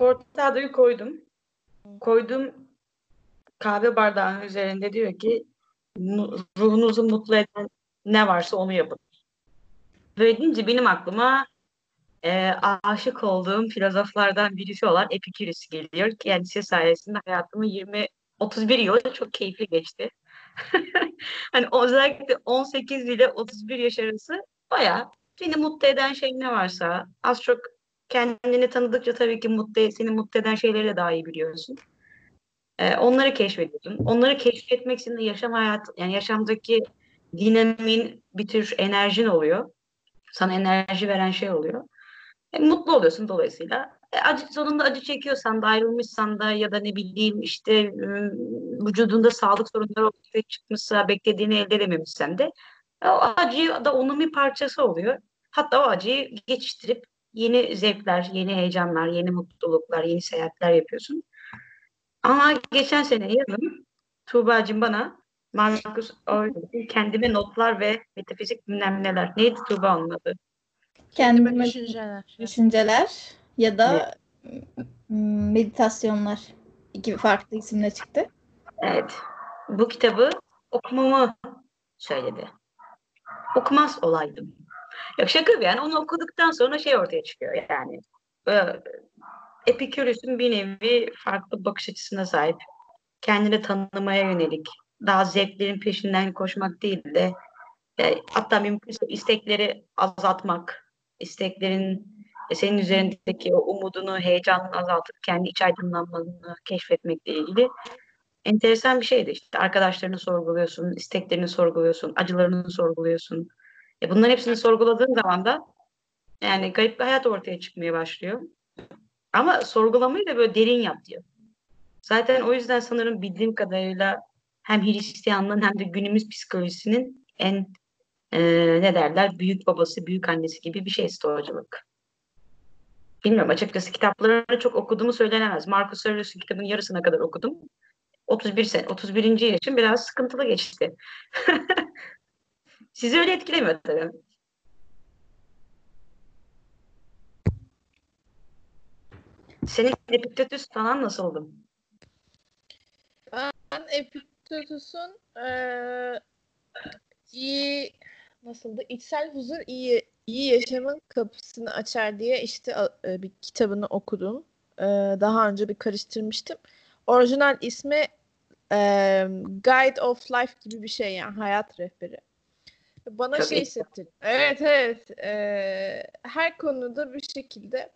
Cortado'yu koydum. Koydum kahve bardağının üzerinde diyor ki ruhunuzu mutlu eden ne varsa onu yapın. Böyle deyince benim aklıma e, aşık olduğum filozoflardan birisi olan Epikürüs geliyor. Kendisi sayesinde hayatımın 20 31 yılı çok keyifli geçti. hani özellikle 18 ile 31 yaş arası bayağı seni mutlu eden şey ne varsa az çok kendini tanıdıkça tabii ki mutlu, seni mutlu eden şeyleri de daha iyi biliyorsun. Ee, onları keşfediyorsun. Onları keşfetmek için de yaşam hayat, yani yaşamdaki dinamiğin bir tür enerjin oluyor. Sana enerji veren şey oluyor. E, mutlu oluyorsun dolayısıyla. E, acı, sonunda acı çekiyorsan da ayrılmışsan da ya da ne bileyim işte vücudunda sağlık sorunları ortaya çıkmışsa beklediğini elde edememişsen de o acı da onun bir parçası oluyor. Hatta o acıyı geçiştirip yeni zevkler, yeni heyecanlar, yeni mutluluklar, yeni seyahatler yapıyorsun. Ama geçen sene yazın Tuğba'cığım bana Marcus Aurelius'un kendime notlar ve metafizik bilmem neler. Neydi Tuğba onun adı? Kendime düşünceler. düşünceler ya da evet. meditasyonlar iki farklı isimle çıktı. Evet. Bu kitabı okumamı söyledi. Okumaz olaydım. Yok şaka bir yani onu okuduktan sonra şey ortaya çıkıyor yani. Epikürüs'ün bir nevi farklı bakış açısına sahip. Kendini tanımaya yönelik. Daha zevklerin peşinden koşmak değil de e, hatta mümkünse istekleri azaltmak, isteklerin e, senin üzerindeki o umudunu, heyecanını azaltıp kendi iç aydınlanmanı keşfetmekle ilgili enteresan bir şeydi. İşte arkadaşlarını sorguluyorsun, isteklerini sorguluyorsun, acılarını sorguluyorsun. E bunların hepsini sorguladığın zaman da yani garip bir hayat ortaya çıkmaya başlıyor. Ama sorgulamayı da böyle derin yap diyor. Zaten o yüzden sanırım bildiğim kadarıyla hem Hristiyanlığın hem de günümüz psikolojisinin en e, ne derler büyük babası, büyük annesi gibi bir şey stoğacılık. Bilmiyorum açıkçası kitaplarını çok okuduğumu söylenemez. Marcus Aurelius'un kitabının yarısına kadar okudum. 31 sene, 31. yaşım biraz sıkıntılı geçti. Sizi öyle etkilemiyor tabii. Senin Epiktetus falan nasıldı? Ben Epiktetus'un ee, iyi nasıldı? İçsel huzur iyi iyi yaşamın kapısını açar diye işte e, bir kitabını okudum. E, daha önce bir karıştırmıştım. Orijinal ismi e, Guide of Life gibi bir şey yani hayat rehberi. Bana Çok şey hissettirdi. Evet evet. E, her konuda bir şekilde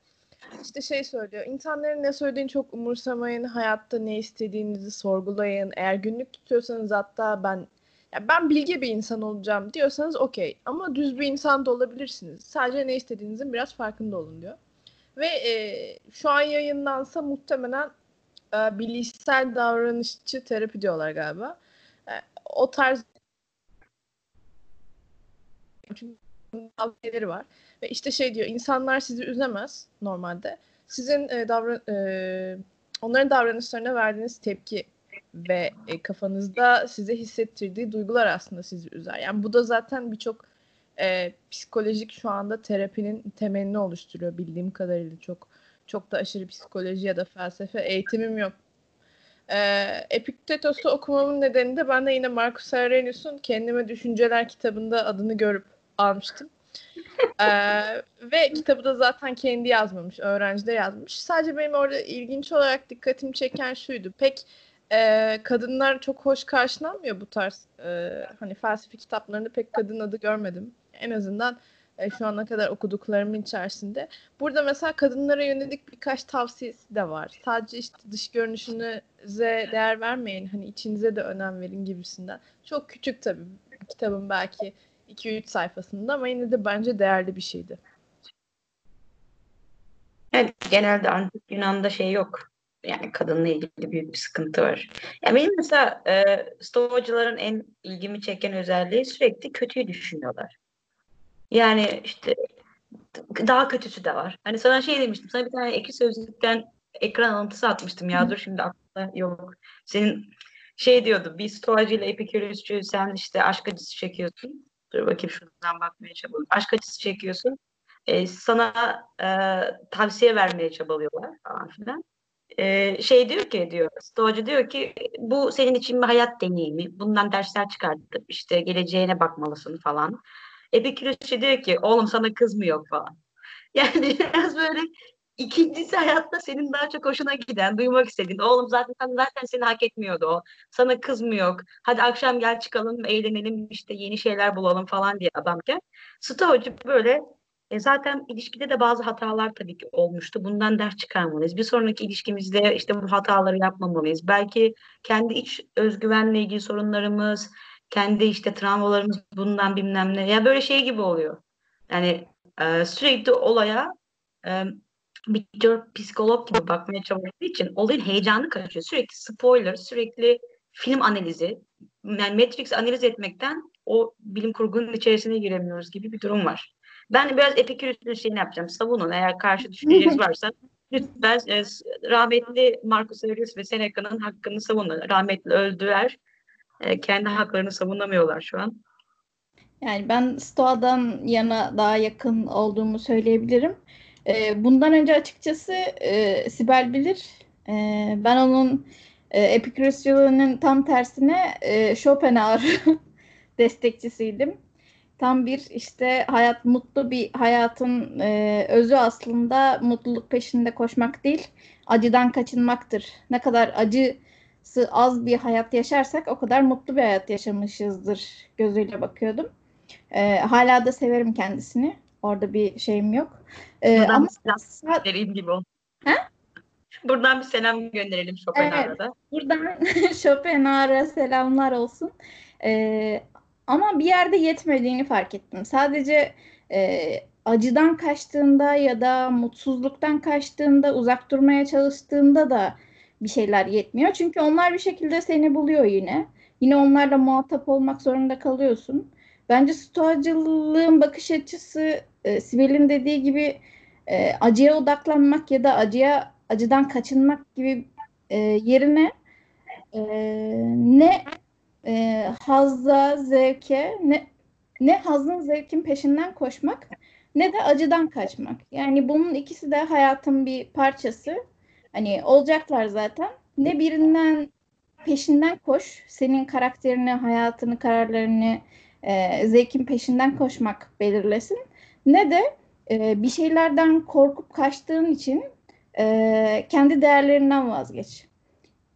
işte şey söylüyor. İnsanların ne söylediğini çok umursamayın. Hayatta ne istediğinizi sorgulayın. Eğer günlük tutuyorsanız hatta ben ya ben bilgi bir insan olacağım diyorsanız okey. Ama düz bir insan da olabilirsiniz. Sadece ne istediğinizin biraz farkında olun diyor. Ve e, şu an yayınlansa muhtemelen e, bilişsel davranışçı terapi diyorlar galiba. E, o tarz çünkü tavsiyeleri var. Ve işte şey diyor insanlar sizi üzemez normalde. Sizin e, davran e, onların davranışlarına verdiğiniz tepki ve e, kafanızda size hissettirdiği duygular aslında sizi üzer. Yani bu da zaten birçok e, psikolojik şu anda terapinin temelini oluşturuyor bildiğim kadarıyla çok çok da aşırı psikoloji ya da felsefe eğitimim yok. E, Epiktetos'u okumamın nedeni de ben de yine Marcus Aurelius'un Kendime Düşünceler kitabında adını görüp almıştım. ee, ve kitabı da zaten kendi yazmamış, öğrenci de yazmış. Sadece benim orada ilginç olarak dikkatimi çeken şuydu. Pek e, kadınlar çok hoş karşılanmıyor bu tarz e, hani felsefi kitaplarında pek kadın adı görmedim. En azından e, şu ana kadar okuduklarımın içerisinde. Burada mesela kadınlara yönelik birkaç tavsiyesi de var. Sadece işte dış görünüşünüze değer vermeyin. Hani içinize de önem verin gibisinden. Çok küçük tabii kitabın belki 2-3 sayfasında ama yine de bence değerli bir şeydi. Evet, genelde antik Yunan'da şey yok. Yani kadınla ilgili büyük bir sıkıntı var. Ya benim mesela e, Stoacıların en ilgimi çeken özelliği sürekli kötüyü düşünüyorlar. Yani işte daha kötüsü de var. Hani sana şey demiştim. Sana bir tane iki sözlükten ekran alıntısı atmıştım ya. Dur şimdi aklımda yok. Senin şey diyordu. Bir stoacı ile epikürüsçü sen işte aşk acısı çekiyorsun. Dur bakayım şuradan bakmaya çabalıyorum. Aşk acısı çekiyorsun. e, sana e, tavsiye vermeye çabalıyorlar falan filan. E, şey diyor ki diyor, Stoacı diyor ki bu senin için bir hayat deneyimi. Bundan dersler çıkartıp işte geleceğine bakmalısın falan. Epikürüsçü diyor ki oğlum sana kız mı yok falan. Yani biraz böyle İkincisi hayatta senin daha çok hoşuna giden, duymak istediğin. Oğlum zaten zaten seni hak etmiyordu o. Sana kız mı yok? Hadi akşam gel çıkalım, eğlenelim, işte yeni şeyler bulalım falan diye adamken. Stoacı böyle e zaten ilişkide de bazı hatalar tabii ki olmuştu. Bundan ders çıkarmalıyız. Bir sonraki ilişkimizde işte bu hataları yapmamalıyız. Belki kendi iç özgüvenle ilgili sorunlarımız, kendi işte travmalarımız bundan bilmem ne. Ya böyle şey gibi oluyor. Yani e, sürekli olaya e, bir psikolog gibi bakmaya çalıştığı için olayın heyecanı kaçıyor. Sürekli spoiler, sürekli film analizi, yani Matrix analiz etmekten o bilim kurgunun içerisine giremiyoruz gibi bir durum var. Ben biraz Epikürüs'ün şeyini yapacağım. Savunun eğer karşı düşünceniz varsa lütfen e, rahmetli Marcus Aurelius ve Seneca'nın hakkını savunun. Rahmetli öldüler. E, kendi haklarını savunamıyorlar şu an. Yani ben Stoa'dan yana daha yakın olduğumu söyleyebilirim. E, bundan önce açıkçası e, Sibel bilir. E, ben onun e, Epikürüsçülüğünün tam tersine e, Schopenhauer destekçisiydim. Tam bir işte hayat mutlu bir hayatın e, özü aslında mutluluk peşinde koşmak değil, acıdan kaçınmaktır. Ne kadar acısı az bir hayat yaşarsak o kadar mutlu bir hayat yaşamışızdır gözüyle bakıyordum. E, hala da severim kendisini. Orada bir şeyim yok. Ee, Buradan ama bir selam göndereyim gibi oldu. He? Buradan bir selam gönderelim Schopenhauer'a evet, Buradan Schopenhauer'a selamlar olsun. Ee, ama bir yerde yetmediğini fark ettim. Sadece e, acıdan kaçtığında ya da mutsuzluktan kaçtığında, uzak durmaya çalıştığında da bir şeyler yetmiyor. Çünkü onlar bir şekilde seni buluyor yine. Yine onlarla muhatap olmak zorunda kalıyorsun. Bence stoacılığın bakış açısı e, Sibel'in dediği gibi e, acıya odaklanmak ya da acıya acıdan kaçınmak gibi e, yerine e, ne e, hazza, zevke, ne ne hazın zevkin peşinden koşmak ne de acıdan kaçmak. Yani bunun ikisi de hayatın bir parçası. Hani olacaklar zaten. Ne birinden peşinden koş, senin karakterini, hayatını, kararlarını, e, zevkin peşinden koşmak belirlesin. Ne de e, bir şeylerden korkup kaçtığın için e, kendi değerlerinden vazgeç.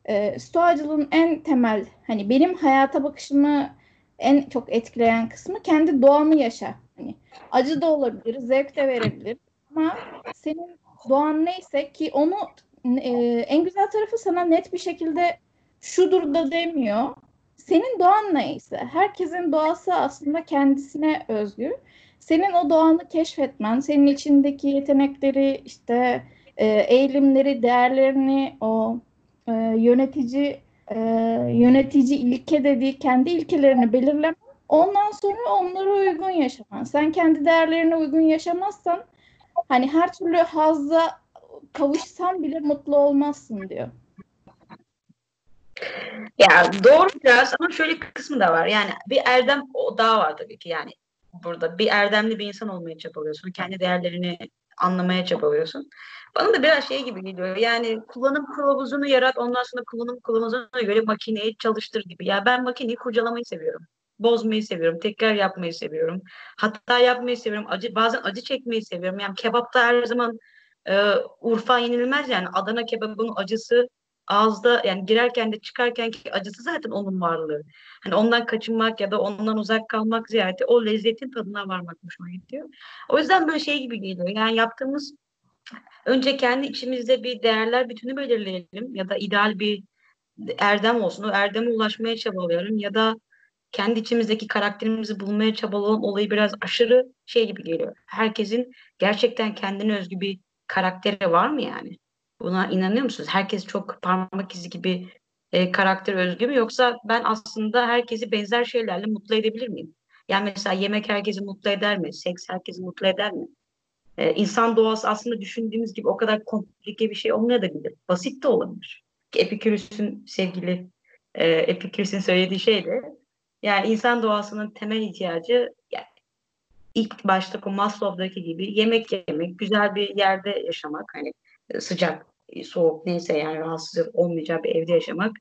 E, stoacılığın en temel, hani benim hayata bakışımı en çok etkileyen kısmı kendi doğanı yaşa. Hani acı da olabilir, zevk de verebilir ama senin doğan neyse ki onu e, en güzel tarafı sana net bir şekilde şudur da demiyor. Senin doğan neyse, herkesin doğası aslında kendisine özgü senin o doğanı keşfetmen, senin içindeki yetenekleri, işte e, eğilimleri, değerlerini, o e, yönetici e, yönetici ilke dediği kendi ilkelerini belirlemen, ondan sonra onlara uygun yaşaman. Sen kendi değerlerine uygun yaşamazsan hani her türlü hazza kavuşsan bile mutlu olmazsın diyor. Ya doğru biraz ama şöyle bir kısmı da var. Yani bir erdem o daha var tabii ki yani burada. Bir erdemli bir insan olmaya çabalıyorsun. Kendi değerlerini anlamaya çabalıyorsun. Bana da biraz şey gibi geliyor. Yani kullanım kılavuzunu yarat, ondan sonra kullanım kılavuzuna göre makineyi çalıştır gibi. Ya ben makineyi kurcalamayı seviyorum. Bozmayı seviyorum. Tekrar yapmayı seviyorum. Hatta yapmayı seviyorum. Acı, bazen acı çekmeyi seviyorum. Yani kebapta her zaman e, Urfa yenilmez yani. Adana kebabının acısı ağızda yani girerken de çıkarken ki acısı zaten onun varlığı. Hani ondan kaçınmak ya da ondan uzak kalmak ziyade o lezzetin tadına varmak hoşuma gidiyor. O yüzden böyle şey gibi geliyor. Yani yaptığımız önce kendi içimizde bir değerler bütünü belirleyelim ya da ideal bir erdem olsun. O erdeme ulaşmaya çabalayalım ya da kendi içimizdeki karakterimizi bulmaya çabalayalım olayı biraz aşırı şey gibi geliyor. Herkesin gerçekten kendine özgü bir karakteri var mı yani? Buna inanıyor musunuz? Herkes çok parmak izi gibi e, karakter özgü mü? Yoksa ben aslında herkesi benzer şeylerle mutlu edebilir miyim? Yani mesela yemek herkesi mutlu eder mi? Seks herkesi mutlu eder mi? Ee, insan doğası aslında düşündüğümüz gibi o kadar komplike bir şey olmayabilir. Basit de olabilir. Epikürüs'ün sevgili e, Epikürüs'ün söylediği şey de yani insan doğasının temel ihtiyacı ilk başta o Maslow'daki gibi yemek yemek, güzel bir yerde yaşamak hani e, sıcak, e, soğuk neyse yani rahatsız olmayacağı bir evde yaşamak.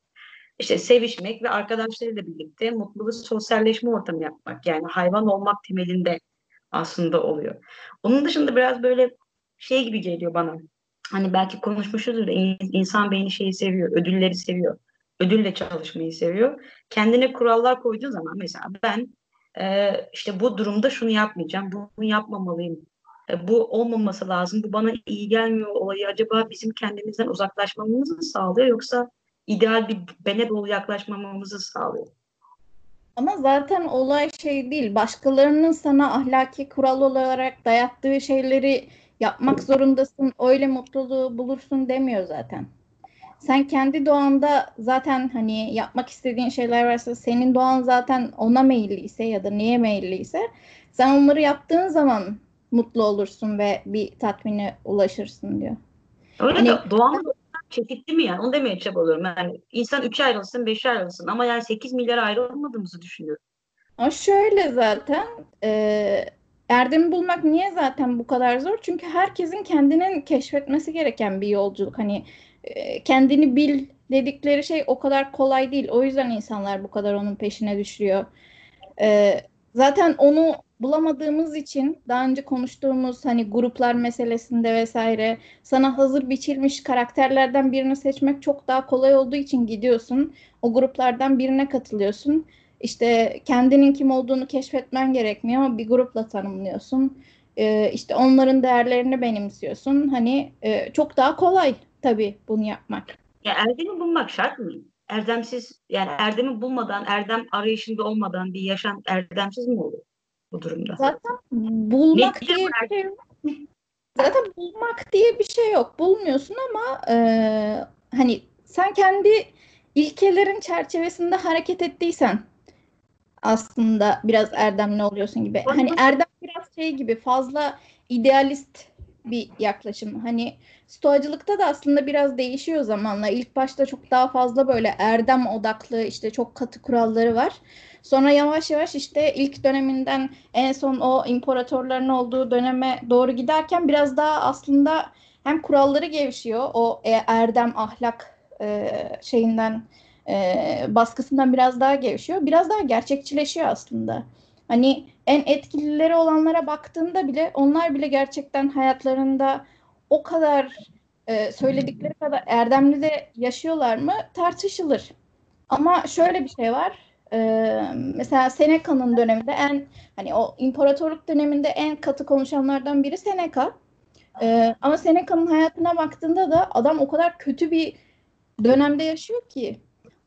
işte sevişmek ve arkadaşlarıyla birlikte mutlu bir sosyalleşme ortamı yapmak. Yani hayvan olmak temelinde aslında oluyor. Onun dışında biraz böyle şey gibi geliyor bana. Hani belki konuşmuşuzdur da insan beyni şeyi seviyor, ödülleri seviyor. Ödülle çalışmayı seviyor. Kendine kurallar koyduğu zaman mesela ben e, işte bu durumda şunu yapmayacağım, bunu yapmamalıyım. E, bu olmaması lazım, bu bana iyi gelmiyor olayı acaba bizim kendimizden uzaklaşmamızı mı sağlıyor yoksa ideal bir bene doğru yaklaşmamamızı sağlıyor? Ama zaten olay şey değil. Başkalarının sana ahlaki kural olarak dayattığı şeyleri yapmak zorundasın, öyle mutluluğu bulursun demiyor zaten. Sen kendi doğanda zaten hani yapmak istediğin şeyler varsa senin doğan zaten ona meyilliyse ya da niye meyilliyse sen onları yaptığın zaman mutlu olursun ve bir tatmine ulaşırsın diyor. Öyle hani, de doğan çeşitli mi yani? Onu demeye çabalıyorum. Yani insan 3 ayrılsın, 5 ayrılsın ama yani 8 milyar ayrılmadığımızı düşünüyorum. Ama şöyle zaten e, erdemi bulmak niye zaten bu kadar zor? Çünkü herkesin kendinin keşfetmesi gereken bir yolculuk. Hani e, kendini bil dedikleri şey o kadar kolay değil. O yüzden insanlar bu kadar onun peşine düşüyor. E, zaten onu bulamadığımız için daha önce konuştuğumuz hani gruplar meselesinde vesaire sana hazır biçilmiş karakterlerden birini seçmek çok daha kolay olduğu için gidiyorsun. O gruplardan birine katılıyorsun. İşte kendinin kim olduğunu keşfetmen gerekmiyor ama bir grupla tanımlıyorsun. Ee, işte onların değerlerini benimsiyorsun. Hani e, çok daha kolay tabii bunu yapmak. Ya erdemi bulmak şart mı? Erdemsiz yani erdemi bulmadan, erdem arayışında olmadan bir yaşam erdemsiz mi olur bu durumda? Zaten bulmak diye bir şey yok. Zaten bulmak diye bir şey yok. Bulmuyorsun ama e, hani sen kendi ilkelerin çerçevesinde hareket ettiysen aslında biraz erdemli oluyorsun gibi. Hani erdem biraz şey gibi fazla idealist bir yaklaşım. Hani stoacılıkta da aslında biraz değişiyor zamanla. İlk başta çok daha fazla böyle erdem odaklı işte çok katı kuralları var. Sonra yavaş yavaş işte ilk döneminden en son o imparatorların olduğu döneme doğru giderken biraz daha aslında hem kuralları gevşiyor. O e, erdem ahlak e, şeyinden e, baskısından biraz daha gevşiyor. Biraz daha gerçekçileşiyor aslında. Hani en etkilileri olanlara baktığında bile onlar bile gerçekten hayatlarında o kadar e, söyledikleri kadar erdemli de yaşıyorlar mı tartışılır. Ama şöyle bir şey var. E, mesela Seneca'nın döneminde en hani o imparatorluk döneminde en katı konuşanlardan biri Seneca. E, ama Seneca'nın hayatına baktığında da adam o kadar kötü bir dönemde yaşıyor ki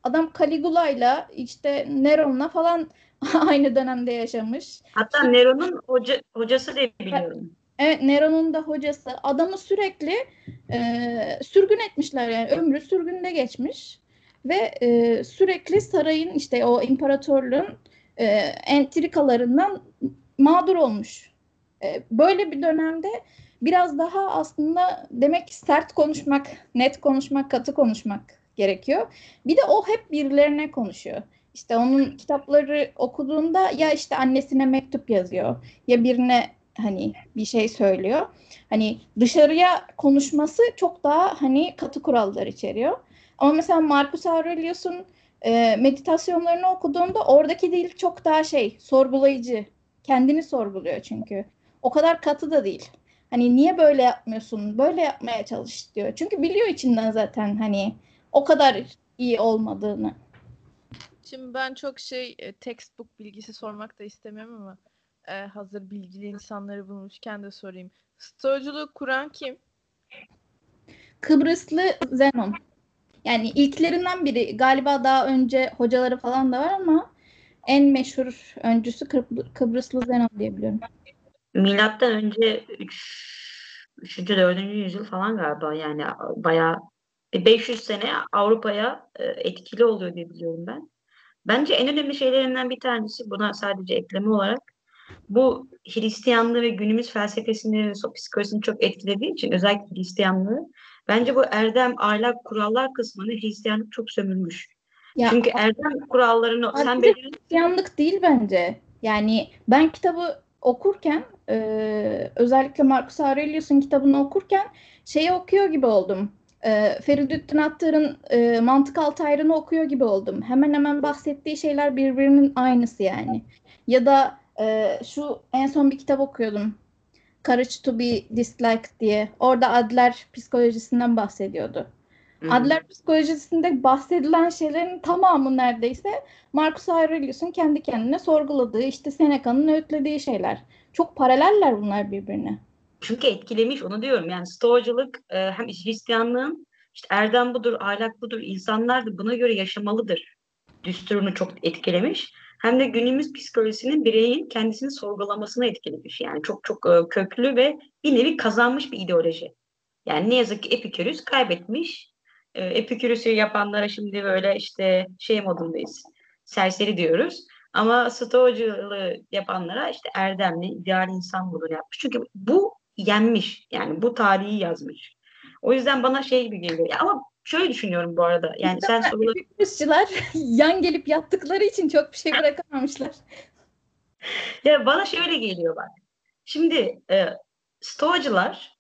adam Caligula'yla işte Neron'la falan aynı dönemde yaşamış. Hatta Neron'un hoca, hocası diye biliyorum. Evet Neron'un da hocası. Adamı sürekli e, sürgün etmişler yani ömrü sürgünde geçmiş ve e, sürekli sarayın işte o imparatorluğun e, entrikalarından mağdur olmuş. E, böyle bir dönemde biraz daha aslında demek ki sert konuşmak, net konuşmak, katı konuşmak gerekiyor. Bir de o hep birilerine konuşuyor. İşte onun kitapları okuduğunda ya işte annesine mektup yazıyor ya birine hani bir şey söylüyor. Hani dışarıya konuşması çok daha hani katı kurallar içeriyor. Ama mesela Marcus Aurelius'un e, meditasyonlarını okuduğunda oradaki dil çok daha şey sorgulayıcı. Kendini sorguluyor çünkü. O kadar katı da değil. Hani niye böyle yapmıyorsun? Böyle yapmaya çalış diyor. Çünkü biliyor içinden zaten hani o kadar iyi olmadığını. Şimdi ben çok şey e, textbook bilgisi sormak da istemiyorum ama e, hazır bilgili insanları bulmuşken de sorayım. Stoacılığı kuran kim? Kıbrıslı Zenon. Yani ilklerinden biri. Galiba daha önce hocaları falan da var ama en meşhur öncüsü Kıbr- Kıbrıslı Zenon diye biliyorum. Milattan önce 3. 3. 4. yüzyıl falan galiba yani bayağı 500 sene Avrupa'ya e, etkili oluyor diye biliyorum ben. Bence en önemli şeylerinden bir tanesi buna sadece ekleme olarak bu Hristiyanlığı ve günümüz felsefesini psikolojisini çok etkilediği için özellikle Hristiyanlığı bence bu erdem, ahlak, kurallar kısmını Hristiyanlık çok sömürmüş. Ya, Çünkü erdem kurallarını sen belirli... Hristiyanlık değil bence. Yani ben kitabı okurken e, özellikle Marcus Aurelius'un kitabını okurken şeyi okuyor gibi oldum. E, Feridüddin Attar'ın e, Mantık Altı Ayrını okuyor gibi oldum. Hemen hemen bahsettiği şeyler birbirinin aynısı yani. Ya da e, şu en son bir kitap okuyordum. Courage to be Disliked diye. Orada Adler psikolojisinden bahsediyordu. Hı. Adler psikolojisinde bahsedilen şeylerin tamamı neredeyse Marcus Aurelius'un kendi kendine sorguladığı, işte Seneca'nın öğütlediği şeyler. Çok paraleller bunlar birbirine. Çünkü etkilemiş onu diyorum. Yani stoacılık e, hem Hristiyanlığın işte erdem budur, ahlak budur, insanlar da buna göre yaşamalıdır. Düsturunu çok etkilemiş. Hem de günümüz psikolojisinin bireyin kendisini sorgulamasına etkilemiş. Yani çok çok e, köklü ve bir nevi kazanmış bir ideoloji. Yani ne yazık ki Epikürüs kaybetmiş. E, Epikürüs'ü yapanlara şimdi böyle işte şey modundayız. Serseri diyoruz. Ama stoacılığı yapanlara işte erdemli, ideal insan budur yapmış. Çünkü bu yenmiş. Yani bu tarihi yazmış. O yüzden bana şey gibi geliyor. Ya ama şöyle düşünüyorum bu arada. Yani sen soruları... Epikürüsçüler yan gelip yattıkları için çok bir şey bırakamamışlar. Ya bana şöyle geliyor bak. Şimdi e, stoacılar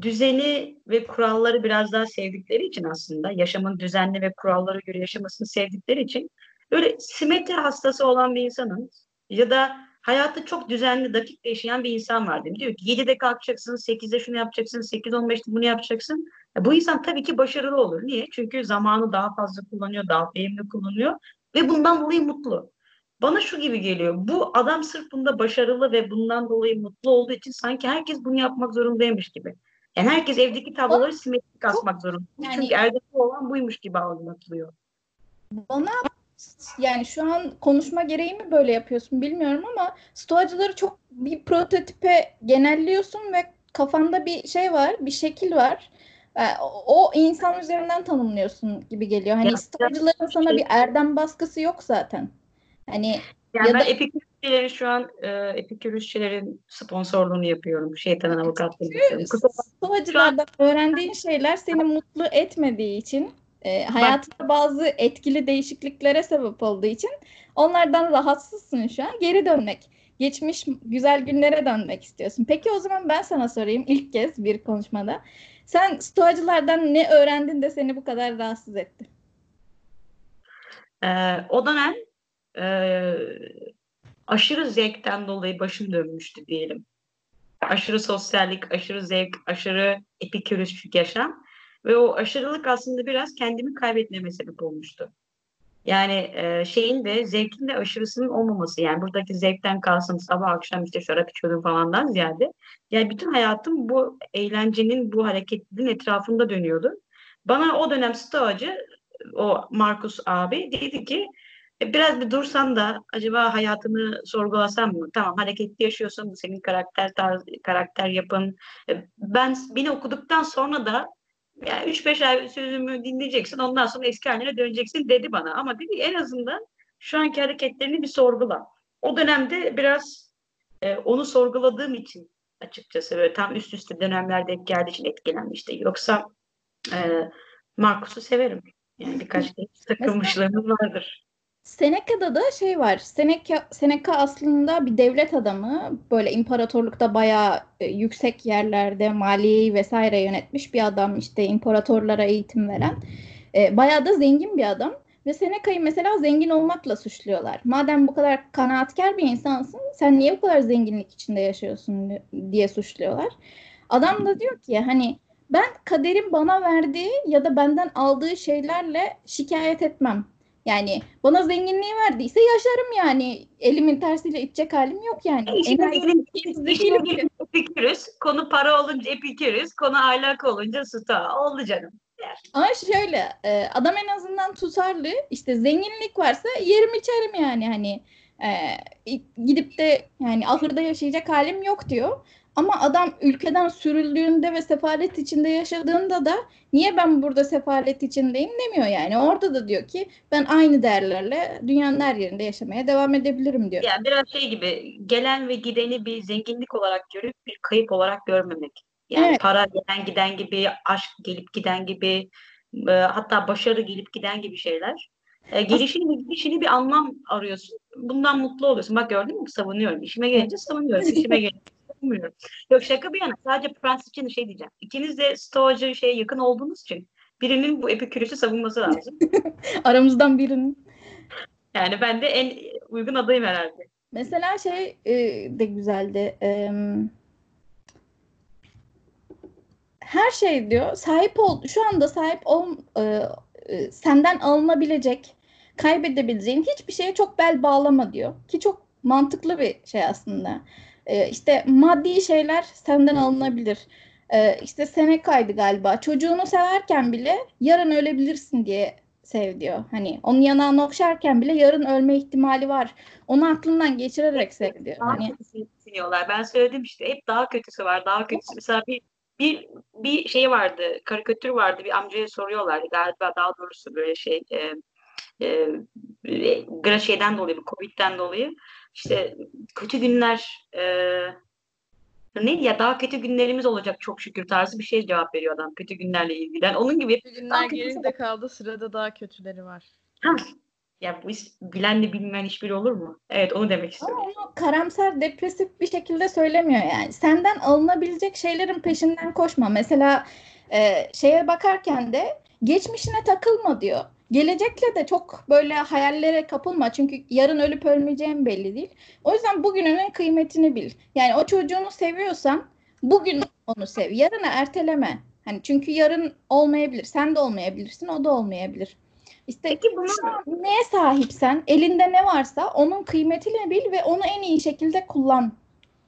düzeni ve kuralları biraz daha sevdikleri için aslında yaşamın düzenli ve kurallara göre yaşamasını sevdikleri için öyle simetri hastası olan bir insanın ya da hayatı çok düzenli, dakik yaşayan bir insan var değil mi? Diyor ki 7'de kalkacaksın, 8'de şunu yapacaksın, 8-15'te bunu yapacaksın. Ya bu insan tabii ki başarılı olur. Niye? Çünkü zamanı daha fazla kullanıyor, daha verimli kullanıyor ve bundan dolayı mutlu. Bana şu gibi geliyor. Bu adam sırf bunda başarılı ve bundan dolayı mutlu olduğu için sanki herkes bunu yapmak zorundaymış gibi. Yani herkes evdeki tabloları simetrik asmak zorunda. yani- Çünkü erdemli olan buymuş gibi algılatılıyor. Bana yani şu an konuşma gereği mi böyle yapıyorsun bilmiyorum ama stoacıları çok bir prototipe genelliyorsun ve kafanda bir şey var, bir şekil var. Ee, o- insan üzerinden tanımlıyorsun gibi geliyor. Hani Ya, stoacıların sana şey- bir erdem baskısı yok zaten. Hani Yani Ya ben da- Epikürüsçilerin şu an e, Epikürüsçilerin sponsorluğunu yapıyorum. Şeytanın avukatlığını yapıyorum. Kısa stoacılardan öğrendiğin şeyler seni mutlu etmediği için e, hayatında bazı etkili değişikliklere sebep olduğu için onlardan rahatsızsın şu an. Geri dönmek, geçmiş güzel günlere dönmek istiyorsun. Peki o zaman ben sana sorayım ilk kez bir konuşmada. Sen stoacılardan ne öğrendin de seni bu kadar rahatsız etti? Ee, o dönem e, aşırı zevkten dolayı başım dönmüştü diyelim. Aşırı sosyallik, aşırı zevk, aşırı epikürüsçük yaşam. Ve o aşırılık aslında biraz kendimi kaybetmeme sebep olmuştu. Yani e, şeyin de zevkin de aşırısının olmaması. Yani buradaki zevkten kalsın sabah akşam işte şarap içiyordum falandan ziyade. Yani bütün hayatım bu eğlencenin, bu hareketliliğin etrafında dönüyordu. Bana o dönem stoacı o Markus abi dedi ki "E, biraz bir dursan da acaba hayatını sorgulasam mı? Tamam hareketli yaşıyorsun senin karakter tarzı, karakter yapın. E, Ben beni okuduktan sonra da yani 3-5 ay sözümü dinleyeceksin ondan sonra eski haline döneceksin dedi bana. Ama dedi en azından şu anki hareketlerini bir sorgula. O dönemde biraz e, onu sorguladığım için açıkçası böyle tam üst üste dönemler denk geldiği için etkilenmişti. Yoksa e, Markus'u severim. Yani birkaç kez takılmışlığımız vardır. Seneca'da da şey var. Seneca, Seneca aslında bir devlet adamı. Böyle imparatorlukta bayağı e, yüksek yerlerde maliyeyi vesaire yönetmiş bir adam. işte imparatorlara eğitim veren. E, bayağı da zengin bir adam. Ve Seneca'yı mesela zengin olmakla suçluyorlar. Madem bu kadar kanaatkar bir insansın, sen niye bu kadar zenginlik içinde yaşıyorsun diye suçluyorlar. Adam da diyor ki hani ben kaderin bana verdiği ya da benden aldığı şeylerle şikayet etmem. Yani bana zenginliği verdiyse yaşarım yani. Elimin tersiyle içecek halim yok yani. E, şimdi diyelim, epikürüs, konu para olunca epikürüs, konu ahlak olunca sta. Oldu canım. Ama şöyle e, adam en azından tutarlı. İşte zenginlik varsa yerim içerim yani hani e, gidip de yani ahırda yaşayacak halim yok diyor. Ama adam ülkeden sürüldüğünde ve sefalet içinde yaşadığında da niye ben burada sefalet içindeyim demiyor yani. Orada da diyor ki ben aynı değerlerle dünyanın her yerinde yaşamaya devam edebilirim diyor. Yani biraz şey gibi gelen ve gideni bir zenginlik olarak görüp bir kayıp olarak görmemek. Yani Evet. para gelen giden gibi, aşk gelip giden gibi, e, hatta başarı gelip giden gibi şeyler. E, gelişini gidişini bir anlam arıyorsun. Bundan mutlu oluyorsun. Bak gördün mü savunuyorum. İşime gelince savunuyorum. İşime gelince savunmuyorum. Yok şaka bir yana. Sadece prens için şey diyeceğim. İkiniz de stoacı şeye yakın olduğunuz için birinin bu epikürüsü savunması lazım. Aramızdan birinin. Yani ben de en uygun adayım herhalde. Mesela şey e, de güzeldi. E, her şey diyor sahip ol şu anda sahip ol e, e, senden alınabilecek kaybedebileceğin hiçbir şeye çok bel bağlama diyor ki çok mantıklı bir şey aslında e, işte maddi şeyler senden alınabilir. E, işte Seneca'ydı galiba. Çocuğunu severken bile yarın ölebilirsin diye sev diyor. Hani onun yanağını okşarken bile yarın ölme ihtimali var. Onu aklından geçirerek sev diyor. Daha hani kötüsünü düşünüyorlar. Ben söyledim işte hep daha kötüsü var, daha kötüsü. Mesela bir bir bir şey vardı, karikatür vardı. Bir amcaya soruyorlar galiba daha doğrusu böyle şey e, e, e, şeyden dolayı, Covid'den dolayı işte kötü günler e, neydi ya daha kötü günlerimiz olacak çok şükür tarzı bir şey cevap veriyor adam kötü günlerle ilgili. Yani onun gibi Kötü günler geride kaldı sırada daha kötüleri var. ha, ya bu iş bilenle bilmeyen hiçbiri olur mu? Evet onu demek istiyorum. Ama onu karamsar, depresif bir şekilde söylemiyor yani. Senden alınabilecek şeylerin peşinden koşma. Mesela e, şeye bakarken de geçmişine takılma diyor. Gelecekle de çok böyle hayallere kapılma. Çünkü yarın ölüp ölmeyeceğin belli değil. O yüzden bugününün kıymetini bil. Yani o çocuğunu seviyorsan bugün onu sev. Yarını erteleme. Hani çünkü yarın olmayabilir. Sen de olmayabilirsin, o da olmayabilir. İşte Peki bunu şu an neye sahipsen, elinde ne varsa onun kıymetini bil ve onu en iyi şekilde kullan.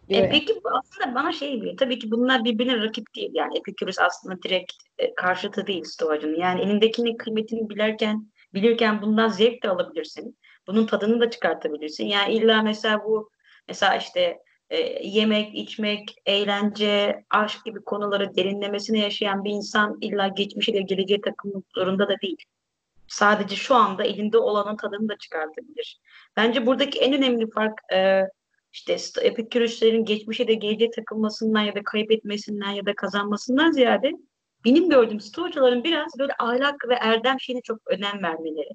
Diyor E, peki bu aslında bana şey geliyor. Tabii ki bunlar birbirine rakip değil. Yani Epikürüs aslında direkt e, karşıtı değil Stoacının. Yani elindekinin kıymetini bilerken, bilirken bundan zevk de alabilirsin. Bunun tadını da çıkartabilirsin. Yani illa mesela bu mesela işte e, yemek, içmek, eğlence, aşk gibi konuları derinlemesine yaşayan bir insan illa geçmişiyle geleceğe takılmak zorunda da değil. Sadece şu anda elinde olanın tadını da çıkartabilir. Bence buradaki en önemli fark e, işte Epikürüslerin geçmişe de geleceğe takılmasından ya da kaybetmesinden ya da kazanmasından ziyade benim gördüğüm Stoacıların biraz böyle ahlak ve erdem şeyine çok önem vermeleri.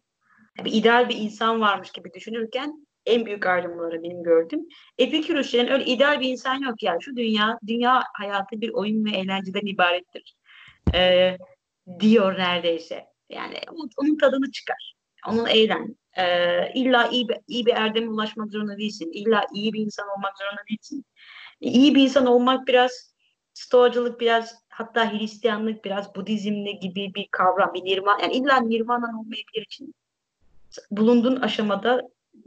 Yani bir ideal bir insan varmış gibi düşünürken en büyük ayrımları benim gördüğüm. Epikürüslerin öyle ideal bir insan yok ya. Şu dünya, dünya hayatı bir oyun ve eğlenceden ibarettir. Ee, diyor neredeyse. Yani onun tadını çıkar. Onun eğlen. Ee, illa iyi bir, iyi bir erdeme ulaşmak zorunda değilsin. İlla iyi bir insan olmak zorunda değilsin. İyi bir insan olmak biraz Stoacılık biraz hatta Hristiyanlık biraz Budizmle gibi bir kavram. Bir nirvana, yani illa nirvana olmayabilir için bulunduğun aşamada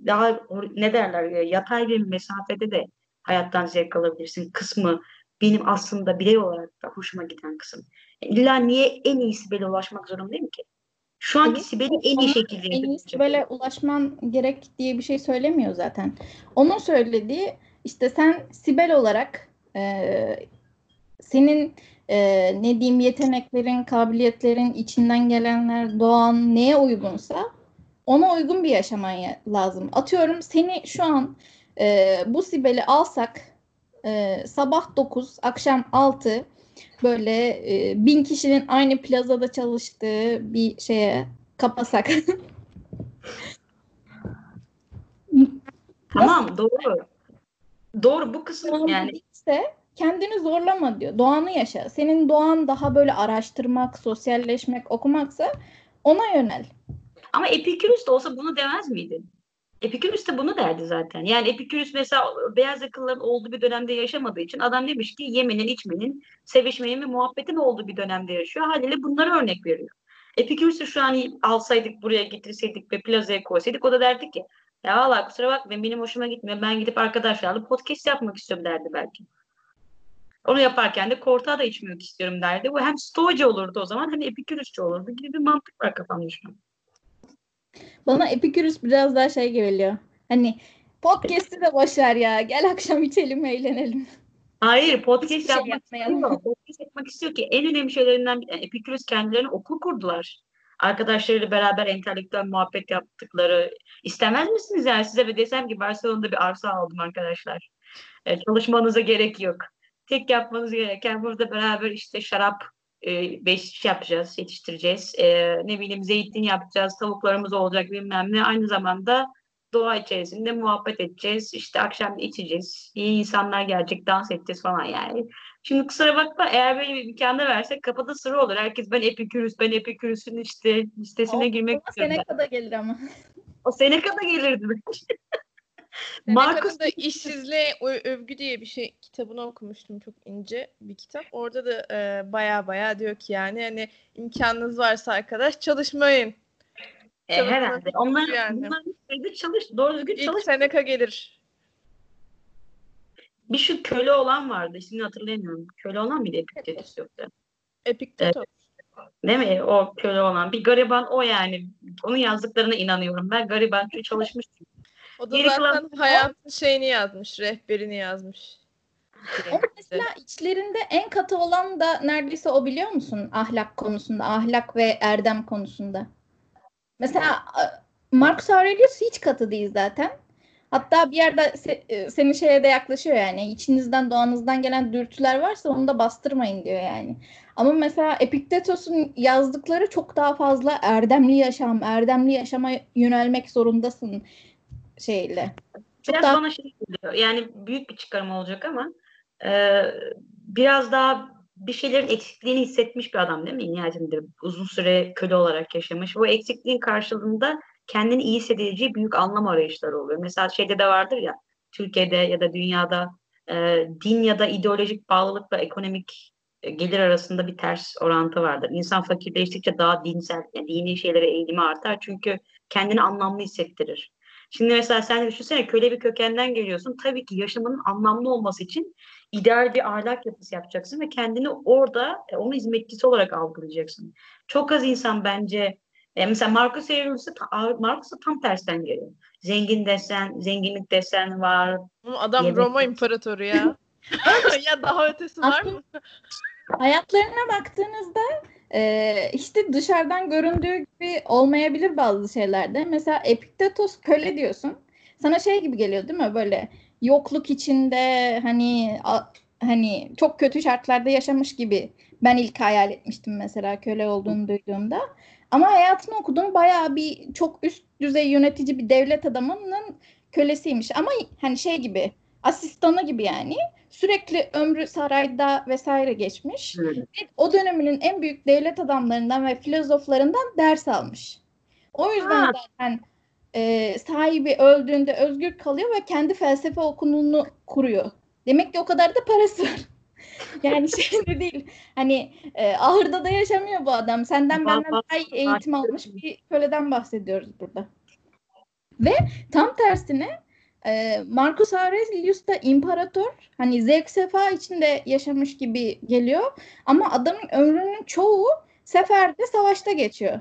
daha ne derler ya, yatay bir mesafede de hayattan zevk alabilirsin kısmı benim aslında birey olarak da hoşuma giden kısım. İlla niye en iyi Sibel'e ulaşmak zorundayım ki? Şu anki Sibel'i en iyi şekilde en iyi. Sibel'e ulaşman gerek diye bir şey söylemiyor zaten. Onun söylediği işte sen Sibel olarak e, senin e, ne diyeyim yeteneklerin, kabiliyetlerin, içinden gelenler, doğan neye uygunsa ona uygun bir yaşaman ya- lazım. Atıyorum seni şu an e, bu Sibel'i alsak e, sabah 9, akşam 6 böyle e, bin kişinin aynı plazada çalıştığı bir şeye kapasak. Tamam doğru. Doğru bu kısım yani değilse kendini zorlama diyor. Doğanı yaşa. Senin doğan daha böyle araştırmak, sosyalleşmek, okumaksa ona yönel. Ama Epikürüs de olsa bunu demez miydi? Epikürüs de bunu derdi zaten. Yani Epikürüs mesela beyaz yakalıların olduğu bir dönemde yaşamadığı için adam demiş ki yemenin, içmenin, sevişmenin ve muhabbetin olduğu bir dönemde yaşıyor. Haliyle bunlara örnek veriyor. Epikürüs'ü şu an alsaydık buraya getirseydik ve plazaya koysaydık o da derdi ki ya valla kusura bakmayın benim hoşuma gitmiyor. Ben gidip arkadaşlarla podcast yapmak istiyorum derdi belki. Onu yaparken de kortağı da içmek istiyorum derdi. Bu hem stoacı olurdu o zaman hem epikürüsçü olurdu gibi bir mantık var kafamda şu an. Bana Epikürüs biraz daha şey geliyor. Hani podcast'i de boş ver ya. Gel akşam içelim, eğlenelim. Hayır, podcast şey yapmak istiyor. Podcast yapmak istiyor ki en önemli şeylerinden bir yani Epikürüs kendilerine okul kurdular. Arkadaşlarıyla beraber entelektüel muhabbet yaptıkları. İstemez misiniz yani size ve desem ki Barcelona'da bir arsa aldım arkadaşlar. E, çalışmanıza gerek yok. Tek yapmanız gereken burada beraber işte şarap e, beş şey yapacağız, yetiştireceğiz. E, ne bileyim zeytin yapacağız, tavuklarımız olacak bilmem ne. Aynı zamanda doğa içerisinde muhabbet edeceğiz. İşte akşam içeceğiz. İyi insanlar gelecek, dans edeceğiz falan yani. Şimdi kusura bakma eğer böyle bir imkanı versek kapıda sıra olur. Herkes ben Epikürüs, ben Epikürüs'ün işte listesine girmek O istiyorum. Seneca'da gelir ama. O Seneca'da gelirdi. Marcus da işsizliğe övgü diye bir şey kitabını okumuştum çok ince bir kitap. Orada da e, baya baya diyor ki yani hani imkanınız varsa arkadaş çalışmayın. E, herhalde. Onlar, yani. bunlar şeyde çalış, doğru düzgün İlk çalış. Seneca gelir. Bir şu köle olan vardı. İsmini hatırlayamıyorum. Köle olan mıydı Epiktetus yoksa? Epiktetos. Değil mi? O köle olan. Bir gariban o yani. Onun yazdıklarına inanıyorum. Ben gariban çünkü çalışmıştım. O da Geri zaten kalan- hayatın şeyini yazmış, rehberini yazmış. Ama mesela içlerinde en katı olan da neredeyse o biliyor musun? Ahlak konusunda, ahlak ve erdem konusunda. Mesela a- Marcus Aurelius hiç katı değil zaten. Hatta bir yerde se- e, senin şeye de yaklaşıyor yani. İçinizden doğanızdan gelen dürtüler varsa onu da bastırmayın diyor yani. Ama mesela Epiktetos'un yazdıkları çok daha fazla erdemli yaşam, erdemli yaşama yönelmek zorundasın şeyle. Çok Biraz daha bana şey geliyor. Yani büyük bir çıkarım olacak ama e, biraz daha bir şeylerin eksikliğini hissetmiş bir adam değil mi? Nihayetinde uzun süre köle olarak yaşamış. Bu eksikliğin karşılığında kendini iyi hissedeceği büyük anlam arayışları oluyor. Mesela şeyde de vardır ya Türkiye'de ya da dünyada e, din ya da ideolojik bağlılıkla ekonomik e, gelir arasında bir ters orantı vardır. İnsan fakirleştikçe daha dinsel, yani dini şeylere eğilimi artar çünkü kendini anlamlı hissettirir. Şimdi mesela sen düşünsene köle bir kökenden geliyorsun. Tabii ki yaşamının anlamlı olması için ideal bir ahlak yapısı yapacaksın ve kendini orada e, onun hizmetçisi olarak algılayacaksın. Çok az insan bence e, mesela Marcus Aurelius'ta ta- Marcus'a tam tersten geliyor. Zengin desen, zenginlik desen var. Adam Yemek Roma imparatoru ya. ya daha ötesi var mı? hayatlarına baktığınızda e, işte dışarıdan göründüğü gibi olmayabilir bazı şeylerde. Mesela Epiktetos köle diyorsun. Sana şey gibi geliyor değil mi? Böyle yokluk içinde hani a- hani çok kötü şartlarda yaşamış gibi ben ilk hayal etmiştim mesela köle olduğunu duyduğumda. Ama hayatını okudum bayağı bir çok üst düzey yönetici bir devlet adamının kölesiymiş. Ama hani şey gibi asistanı gibi yani sürekli ömrü sarayda vesaire geçmiş. Ve o döneminin en büyük devlet adamlarından ve filozoflarından ders almış. O yüzden Ha. zaten e, sahibi öldüğünde özgür kalıyor ve kendi felsefe okulunu kuruyor. Demek ki o kadar da parası var. Yani şey de değil. Hani e, ahırda da yaşamıyor bu adam. Senden benden daha iyi eğitim almış bir köleden bahsediyoruz burada. Ve tam tersine e, Marcus Aurelius da imparator. Hani zevk sefa içinde yaşamış gibi geliyor. Ama adamın ömrünün çoğu seferde savaşta geçiyor.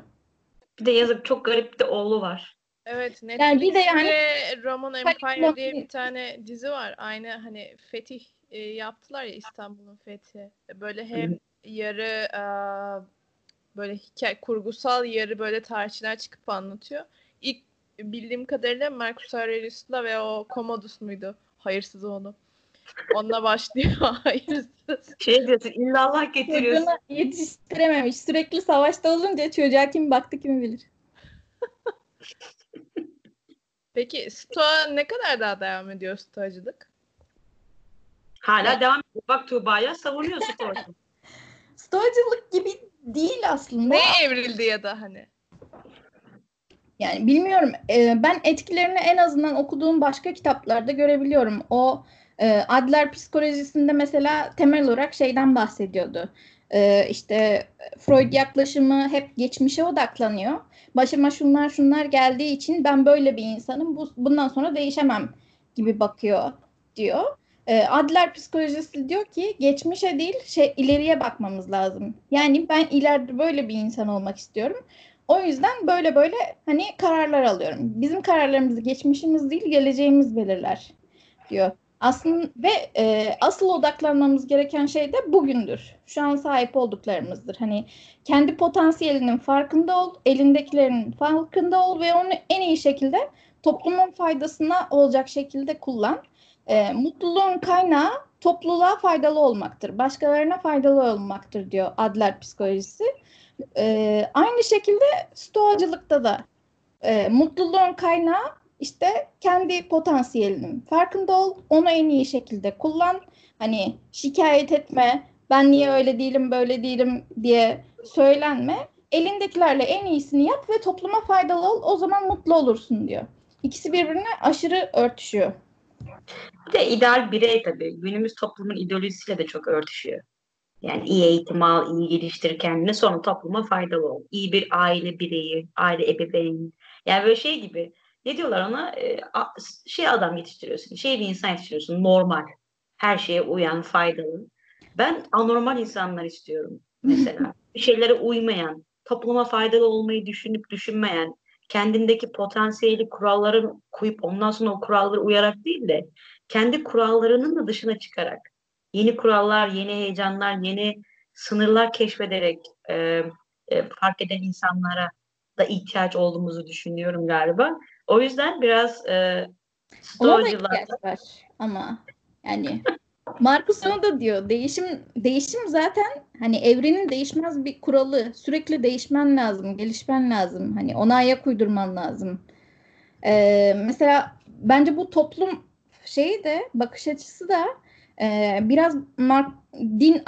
Bir de yazık çok garip de oğlu var. Evet Yani bir de yani- Netflix'te Roman Empire diye bir tane dizi var. Aynı hani fetih e, yaptılar ya İstanbul'un fethi. Böyle hem yarı e, böyle hikaye kurgusal yarı böyle tarihçiler çıkıp anlatıyor. Bildiğim kadarıyla Marcus Aurelius'la ve o Commodus muydu? Hayırsız onu. Onunla başlıyor. Hayırsız. Şey diyorsun illallah getiriyorsun. Çocuğunu yetiştirememiş. Sürekli savaşta olunca çocuğa kim baktı kimi bilir. Peki Stoa ne kadar daha devam ediyor Stoacılık? Hala devam ediyor. Bak Tuğba'ya savunuyorsun orada. Stoacılık gibi değil aslında. Ne evrildi ya da hani? Yani bilmiyorum. Ee, ben etkilerini en azından okuduğum başka kitaplarda görebiliyorum. O e, Adler psikolojisinde mesela temel olarak şeyden bahsediyordu. Ee, işte Freud yaklaşımı hep geçmişe odaklanıyor. Başıma şunlar şunlar geldiği için ben böyle bir insanım. Bu, bundan sonra değişemem gibi bakıyor diyor. Ee, Adler psikolojisi diyor ki geçmişe değil şey ileriye bakmamız lazım. Yani ben ileride böyle bir insan olmak istiyorum. O yüzden böyle böyle hani kararlar alıyorum. Bizim kararlarımızı geçmişimiz değil geleceğimiz belirler diyor. Aslında ve e, asıl odaklanmamız gereken şey de bugündür. Şu an sahip olduklarımızdır. Hani kendi potansiyelinin farkında ol, elindekilerin farkında ol ve onu en iyi şekilde toplumun faydasına olacak şekilde kullan. E, mutluluğun kaynağı topluluğa faydalı olmaktır. Başkalarına faydalı olmaktır diyor Adler psikolojisi. E, aynı şekilde stoacılıkta da e, mutluluğun kaynağı işte kendi potansiyelinin farkında ol, onu en iyi şekilde kullan. Hani şikayet etme, ben niye öyle değilim, böyle değilim diye söylenme. Elindekilerle en iyisini yap ve topluma faydalı ol, o zaman mutlu olursun diyor. İkisi birbirine aşırı örtüşüyor. Bir de ideal birey tabii günümüz toplumun ideolojisiyle de çok örtüşüyor. Yani iyi eğitim al, iyi geliştir kendini sonra topluma faydalı ol. İyi bir aile bireyi, aile ebeveyni. Yani böyle şey gibi ne diyorlar ona? E, şey adam yetiştiriyorsun, şey bir insan yetiştiriyorsun, normal. Her şeye uyan, faydalı. Ben anormal insanlar istiyorum mesela. bir şeylere uymayan, topluma faydalı olmayı düşünüp düşünmeyen, kendindeki potansiyeli kuralları koyup ondan sonra o kuralları uyarak değil de kendi kurallarının da dışına çıkarak yeni kurallar, yeni heyecanlar, yeni sınırlar keşfederek e, e, fark eden insanlara da ihtiyaç olduğumuzu düşünüyorum galiba. O yüzden biraz e, var ama yani Marcus onu da diyor. Değişim değişim zaten hani evrenin değişmez bir kuralı. Sürekli değişmen lazım, gelişmen lazım. Hani ona ayak uydurman lazım. Ee, mesela bence bu toplum şeyi de bakış açısı da e, biraz Mark, din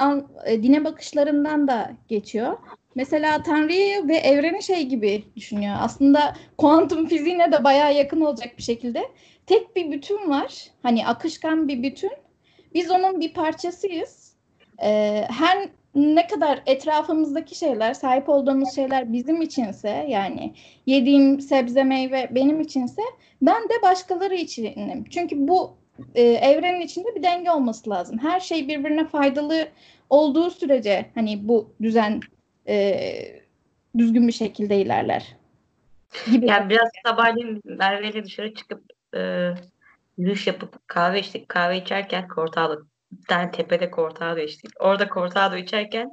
e, dine bakışlarından da geçiyor. Mesela Tanrı'yı ve evreni şey gibi düşünüyor. Aslında kuantum fiziğine de bayağı yakın olacak bir şekilde. Tek bir bütün var. Hani akışkan bir bütün. Biz onun bir parçasıyız. Ee, her ne kadar etrafımızdaki şeyler, sahip olduğumuz şeyler bizim içinse yani yediğim sebze meyve benim içinse ben de başkaları içinim. Çünkü bu e, evrenin içinde bir denge olması lazım. Her şey birbirine faydalı olduğu sürece hani bu düzen e, düzgün bir şekilde ilerler. Gibi. Yani biraz sabahleyin Merve ile dışarı çıkıp e, yürüyüş yapıp kahve içtik. Kahve içerken Cortado bir tepede Cortado içtik. Orada Cortado içerken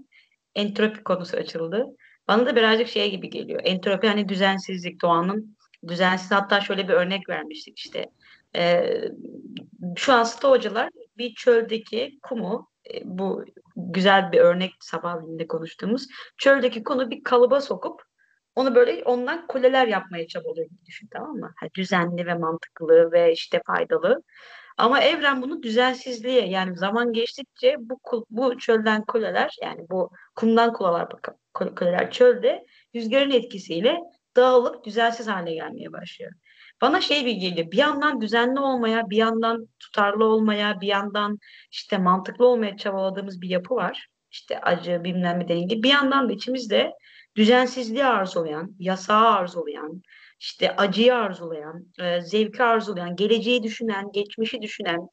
entropi konusu açıldı. Bana da birazcık şey gibi geliyor. Entropi hani düzensizlik, doğanın düzensiz. Hatta şöyle bir örnek vermiştik işte. E, şu an stoğacılar bir çöldeki kumu e, bu güzel bir örnek sabahleyin konuştuğumuz çöldeki kumu bir kalıba sokup onu böyle ondan kuleler yapmaya çabalıyor gibi düşün tamam mı? Yani düzenli ve mantıklı ve işte faydalı. Ama evren bunu düzensizliğe yani zaman geçtikçe bu bu çölden kuleler yani bu kumdan kuleler kuleler çölde rüzgarın etkisiyle dağılıp düzensiz hale gelmeye başlıyor. Bana şey bir geliyor. Bir yandan düzenli olmaya, bir yandan tutarlı olmaya, bir yandan işte mantıklı olmaya çabaladığımız bir yapı var. İşte acı, bilmem ne denge. Bir yandan da içimizde düzensizliği arzulayan, yasağı arzulayan, işte acıyı arzulayan, e, zevki arzulayan, geleceği düşünen, geçmişi düşünen,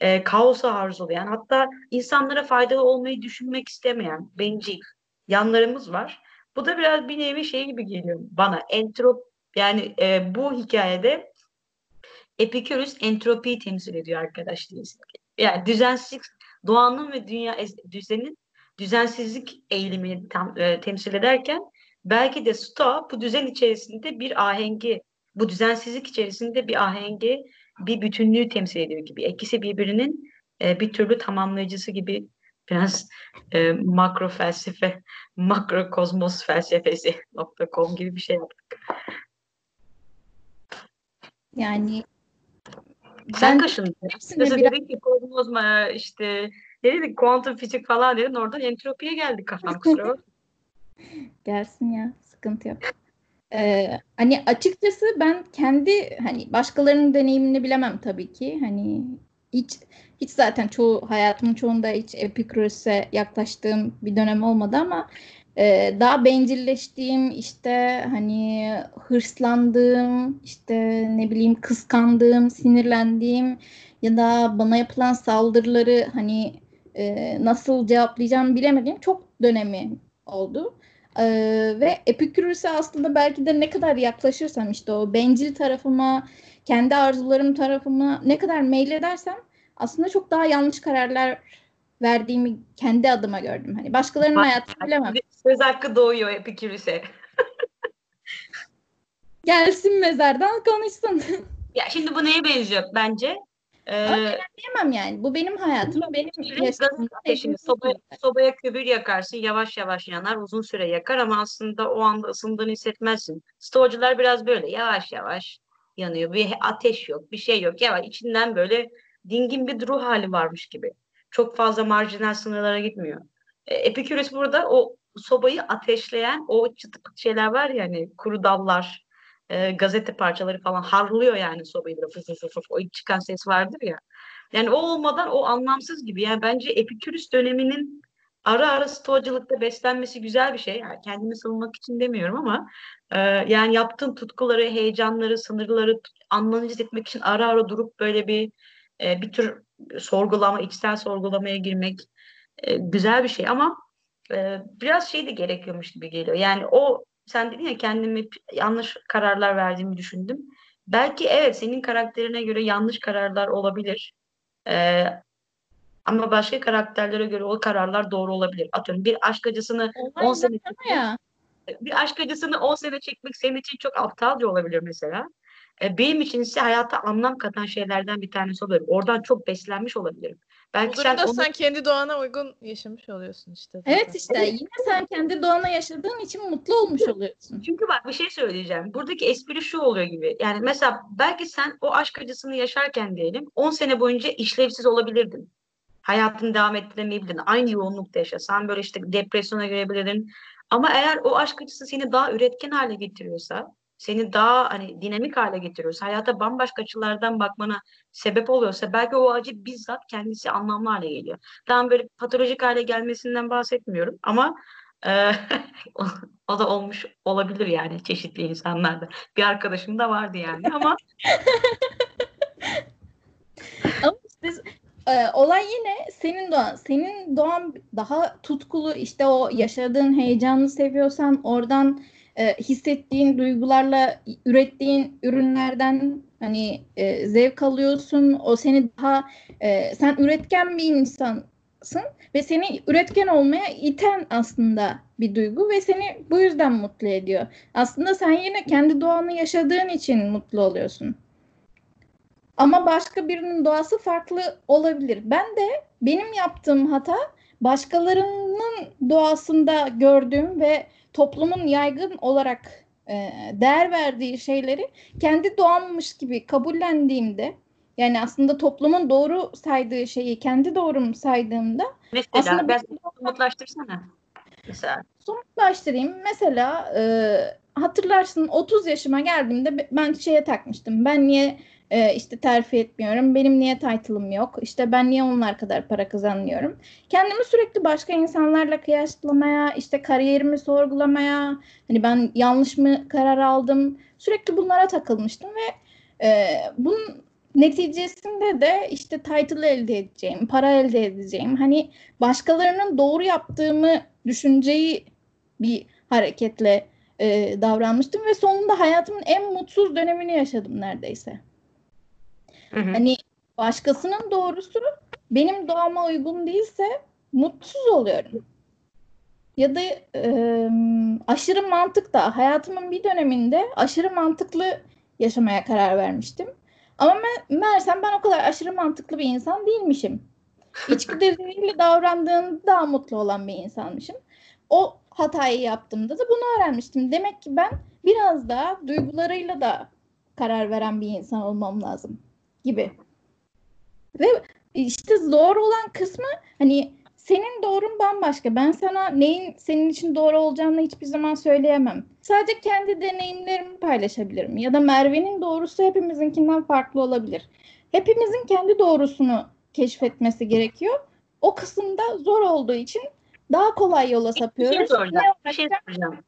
e, kaosu arzulayan, hatta insanlara faydalı olmayı düşünmek istemeyen, bencil yanlarımız var. Bu da biraz bir nevi şey gibi geliyor bana. Entrop yani e, bu hikayede Epikürüs entropiyi temsil ediyor arkadaşlar. Yani düzensizlik, doğanın ve dünya düzenin düzensizlik eğilimini tam, e, temsil ederken belki de Stoa bu düzen içerisinde bir ahengi, bu düzensizlik içerisinde bir ahengi, bir bütünlüğü temsil ediyor gibi. İkisi birbirinin e, bir türlü tamamlayıcısı gibi biraz e, makro felsefe, makro kozmos felsefesi .com gibi bir şey yaptık. Yani sen kaşındın. Mesela biraz... dedik ki kozmos işte ne dedik kuantum fizik falan dedin oradan entropiye geldi kafam kusura Gelsin ya sıkıntı yok. Ee, hani açıkçası ben kendi hani başkalarının deneyimini bilemem tabii ki. Hani hiç hiç zaten çoğu hayatımın çoğunda hiç Epiküros'e yaklaştığım bir dönem olmadı ama e, daha bencilleştiğim işte hani hırslandığım işte ne bileyim kıskandığım sinirlendiğim ya da bana yapılan saldırıları hani e, nasıl cevaplayacağımı bilemediğim çok dönemi oldu. E, ve Epikürüs'e aslında belki de ne kadar yaklaşırsam işte o bencil tarafıma, kendi arzularım tarafıma ne kadar meyledersem aslında çok daha yanlış kararlar verdiğimi kendi adıma gördüm. Hani başkalarının hayatını bilemem. Söz hakkı doğuyor Epikürüs'e. Gelsin mezardan konuşsun. ya şimdi bu neye benziyor bence? Ee, Diyemem yani. Bu benim hayatım. Benim Sürekli yaşadığım ateşini sobaya, sobaya kömür yakarsın yavaş yavaş yanar uzun süre yakar ama aslında o anda ısındığını hissetmezsin. Stoğacılar biraz böyle yavaş yavaş yanıyor. Bir ateş yok bir şey yok. Yavaş içinden böyle dingin bir ruh hali varmış gibi. Çok fazla marjinal sınırlara gitmiyor. E, Epikürüs burada o sobayı ateşleyen o çıtı şeyler var ya hani kuru dallar, e, gazete parçaları falan harlıyor yani sobayı böyle fıf fıf fıf o çıkan ses vardır ya. Yani o olmadan o anlamsız gibi. Yani bence Epikürüs döneminin ara ara stoacılıkta beslenmesi güzel bir şey. Yani kendimi savunmak için demiyorum ama e, yani yaptığın tutkuları, heyecanları, sınırları analiz etmek için ara ara durup böyle bir e, bir tür sorgulama, içsel sorgulamaya girmek e, güzel bir şey ama e, biraz şey de gerekiyormuş gibi geliyor. Yani o sen dedin ya kendimi yanlış kararlar verdiğimi düşündüm. Belki evet senin karakterine göre yanlış kararlar olabilir. Ee, ama başka karakterlere göre o kararlar doğru olabilir. Atıyorum bir aşk acısını 10 Olay sene ya. bir aşk acısını 10 sene çekmek senin için çok aptalca olabilir mesela. Ee, benim için ise hayata anlam katan şeylerden bir tanesi olabilir. Oradan çok beslenmiş olabilirim. Belki sen onu sen kendi doğana uygun yaşamış oluyorsun işte. zaten. Evet işte yine sen kendi doğana yaşadığın için mutlu olmuş oluyorsun. Çünkü bak bir şey söyleyeceğim. Buradaki espri şu oluyor gibi. Yani mesela belki sen o aşk acısını yaşarken diyelim 10 sene boyunca işlevsiz olabilirdin. Hayatını devam ettiremeyebilirdin. Aynı yoğunlukta yaşasan böyle işte depresyona girebilirdin. Ama eğer o aşk acısı seni daha üretken hale getiriyorsa, seni daha hani dinamik hale getiriyorsa, hayata bambaşka açılardan bakmana sebep oluyorsa belki o acı bizzat kendisi anlamlı hale geliyor. Tam böyle patolojik hale gelmesinden bahsetmiyorum ama e, o, da olmuş olabilir yani çeşitli insanlarda. Bir arkadaşım da vardı yani ama Ee, olay yine senin doğan. Senin doğan daha tutkulu işte o yaşadığın heyecanı seviyorsan oradan e, hissettiğin duygularla ürettiğin ürünlerden hani e, zevk alıyorsun. O seni daha e, sen üretken bir insansın ve seni üretken olmaya iten aslında bir duygu ve seni bu yüzden mutlu ediyor. Aslında sen yine kendi doğanı yaşadığın için mutlu oluyorsun. Ama başka birinin doğası farklı olabilir. Ben de benim yaptığım hata başkalarının doğasında gördüğüm ve toplumun yaygın olarak e, değer verdiği şeyleri kendi doğammış gibi kabullendiğimde yani aslında toplumun doğru saydığı şeyi kendi doğrum saydığımda mesela Aslında ben benim umutlaştırsana. Mesela somutlaştırayım. Mesela e, hatırlarsın 30 yaşıma geldiğimde be- ben şeye takmıştım. Ben niye e, işte terfi etmiyorum? Benim niye title'ım yok? İşte ben niye onlar kadar para kazanmıyorum? Kendimi sürekli başka insanlarla kıyaslamaya, işte kariyerimi sorgulamaya, hani ben yanlış mı karar aldım? Sürekli bunlara takılmıştım ve e, bunun neticesinde de işte title elde edeceğim, para elde edeceğim. Hani başkalarının doğru yaptığımı düşünceyi bir hareketle e, davranmıştım ve sonunda hayatımın en mutsuz dönemini yaşadım neredeyse. Hı hı. Hani başkasının doğrusu benim doğama uygun değilse mutsuz oluyorum. Ya da e, aşırı mantık da hayatımın bir döneminde aşırı mantıklı yaşamaya karar vermiştim. Ama me- meğersem ben o kadar aşırı mantıklı bir insan değilmişim. İçgüdüleriyle davrandığında daha mutlu olan bir insanmışım. O hatayı yaptığımda da bunu öğrenmiştim. Demek ki ben biraz daha duygularıyla da karar veren bir insan olmam lazım gibi. Ve işte zor olan kısmı hani senin doğrun bambaşka. Ben sana neyin senin için doğru olacağını hiçbir zaman söyleyemem. Sadece kendi deneyimlerimi paylaşabilirim. Ya da Merve'nin doğrusu hepimizinkinden farklı olabilir. Hepimizin kendi doğrusunu keşfetmesi gerekiyor. O kısımda zor olduğu için daha kolay yola Bir şey sapıyoruz. soracağım. Bir şey soracağım.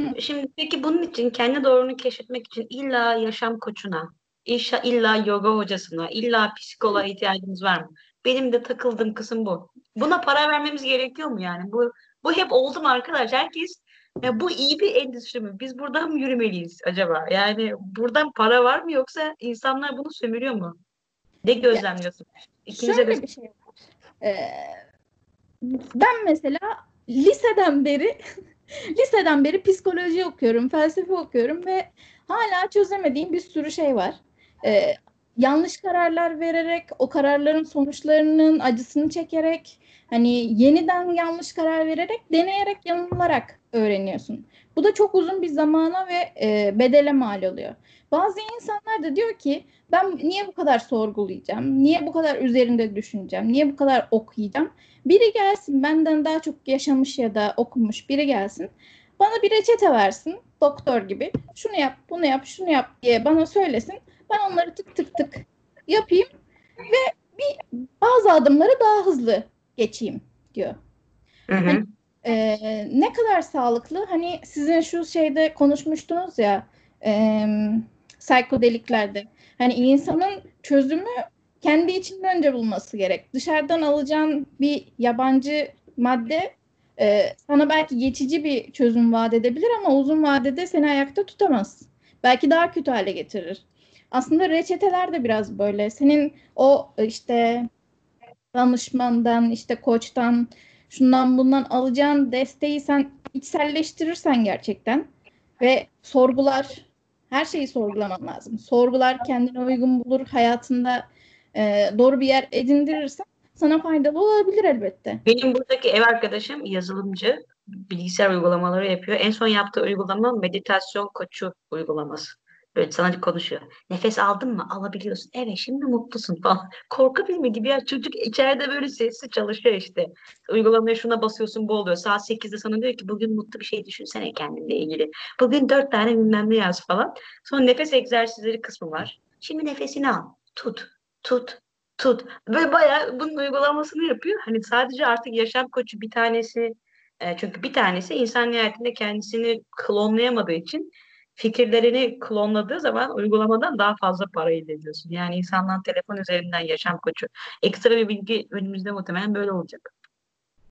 Hı. Şimdi peki bunun için kendi doğrunu keşfetmek için illa yaşam koçuna, illa, illa yoga hocasına, illa psikoloğa ihtiyacımız var mı? Benim de takıldığım kısım bu. Buna para vermemiz gerekiyor mu yani? Bu bu hep oldu mu arkadaş? Herkes ya bu iyi bir endüstri mi? Biz buradan mı yürümeliyiz acaba? Yani buradan para var mı yoksa insanlar bunu sömürüyor mu? Ne gözlemliyorsun? De Şöyle bir şey var. Ee, ben mesela liseden beri liseden beri psikoloji okuyorum, felsefe okuyorum ve hala çözemediğim bir sürü şey var. Ee, yanlış kararlar vererek, o kararların sonuçlarının acısını çekerek, hani yeniden yanlış karar vererek, deneyerek, yanılarak öğreniyorsun. Bu da çok uzun bir zamana ve e, bedele mal oluyor. Bazı insanlar da diyor ki ben niye bu kadar sorgulayacağım? Niye bu kadar üzerinde düşüneceğim? Niye bu kadar okuyacağım? Biri gelsin benden daha çok yaşamış ya da okumuş biri gelsin. Bana bir reçete versin doktor gibi. Şunu yap, bunu yap, şunu yap diye bana söylesin. Ben onları tık tık tık yapayım ve bir bazı adımları daha hızlı geçeyim diyor. Hı hı. Ee, ne kadar sağlıklı? Hani sizin şu şeyde konuşmuştunuz ya e, psikodeliklerde. Hani insanın çözümü kendi içinde önce bulması gerek. Dışarıdan alacağın bir yabancı madde e, sana belki geçici bir çözüm vaat edebilir ama uzun vadede seni ayakta tutamaz. Belki daha kötü hale getirir. Aslında reçeteler de biraz böyle. Senin o işte danışmandan, işte koçtan, şundan bundan alacağın desteği sen içselleştirirsen gerçekten ve sorgular, her şeyi sorgulaman lazım. Sorgular kendine uygun bulur, hayatında e, doğru bir yer edindirirsen sana faydalı olabilir elbette. Benim buradaki ev arkadaşım yazılımcı, bilgisayar uygulamaları yapıyor. En son yaptığı uygulama meditasyon koçu uygulaması. Böyle sana konuşuyor. Nefes aldın mı? Alabiliyorsun. Evet şimdi mutlusun falan. Korku filmi gibi ya çocuk içeride böyle sessiz çalışıyor işte. Uygulamaya şuna basıyorsun bu oluyor. Saat 8'de sana diyor ki bugün mutlu bir şey düşünsene kendinle ilgili. Bugün dört tane bilmem ne yaz falan. Sonra nefes egzersizleri kısmı var. Şimdi nefesini al. Tut. Tut. Tut. Ve bayağı bunun uygulamasını yapıyor. Hani sadece artık yaşam koçu bir tanesi e, çünkü bir tanesi insan nihayetinde kendisini klonlayamadığı için fikirlerini klonladığı zaman uygulamadan daha fazla para elde ediyorsun. Yani insandan telefon üzerinden yaşam koçu. Ekstra bir bilgi önümüzde muhtemelen böyle olacak.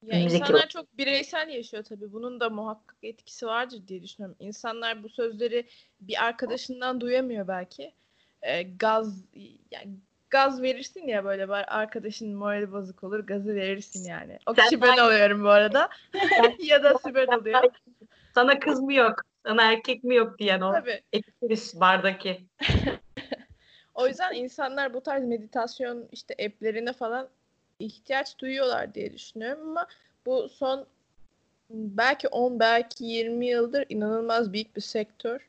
Ya Önümüzdeki insanlar yıl. çok bireysel yaşıyor tabii. Bunun da muhakkak etkisi vardır diye düşünüyorum. İnsanlar bu sözleri bir arkadaşından duyamıyor belki. Ee, gaz yani gaz verirsin ya böyle var arkadaşın morali bozuk olur gazı verirsin yani. O kişi ben oluyorum bu arada. ya da Sibel oluyor. Sana kız mı yok? Sana erkek mi yok diyen o. Tabii. Bardaki. O yüzden insanlar bu tarz meditasyon işte app'lerine falan ihtiyaç duyuyorlar diye düşünüyorum ama bu son belki 10 belki 20 yıldır inanılmaz büyük bir sektör.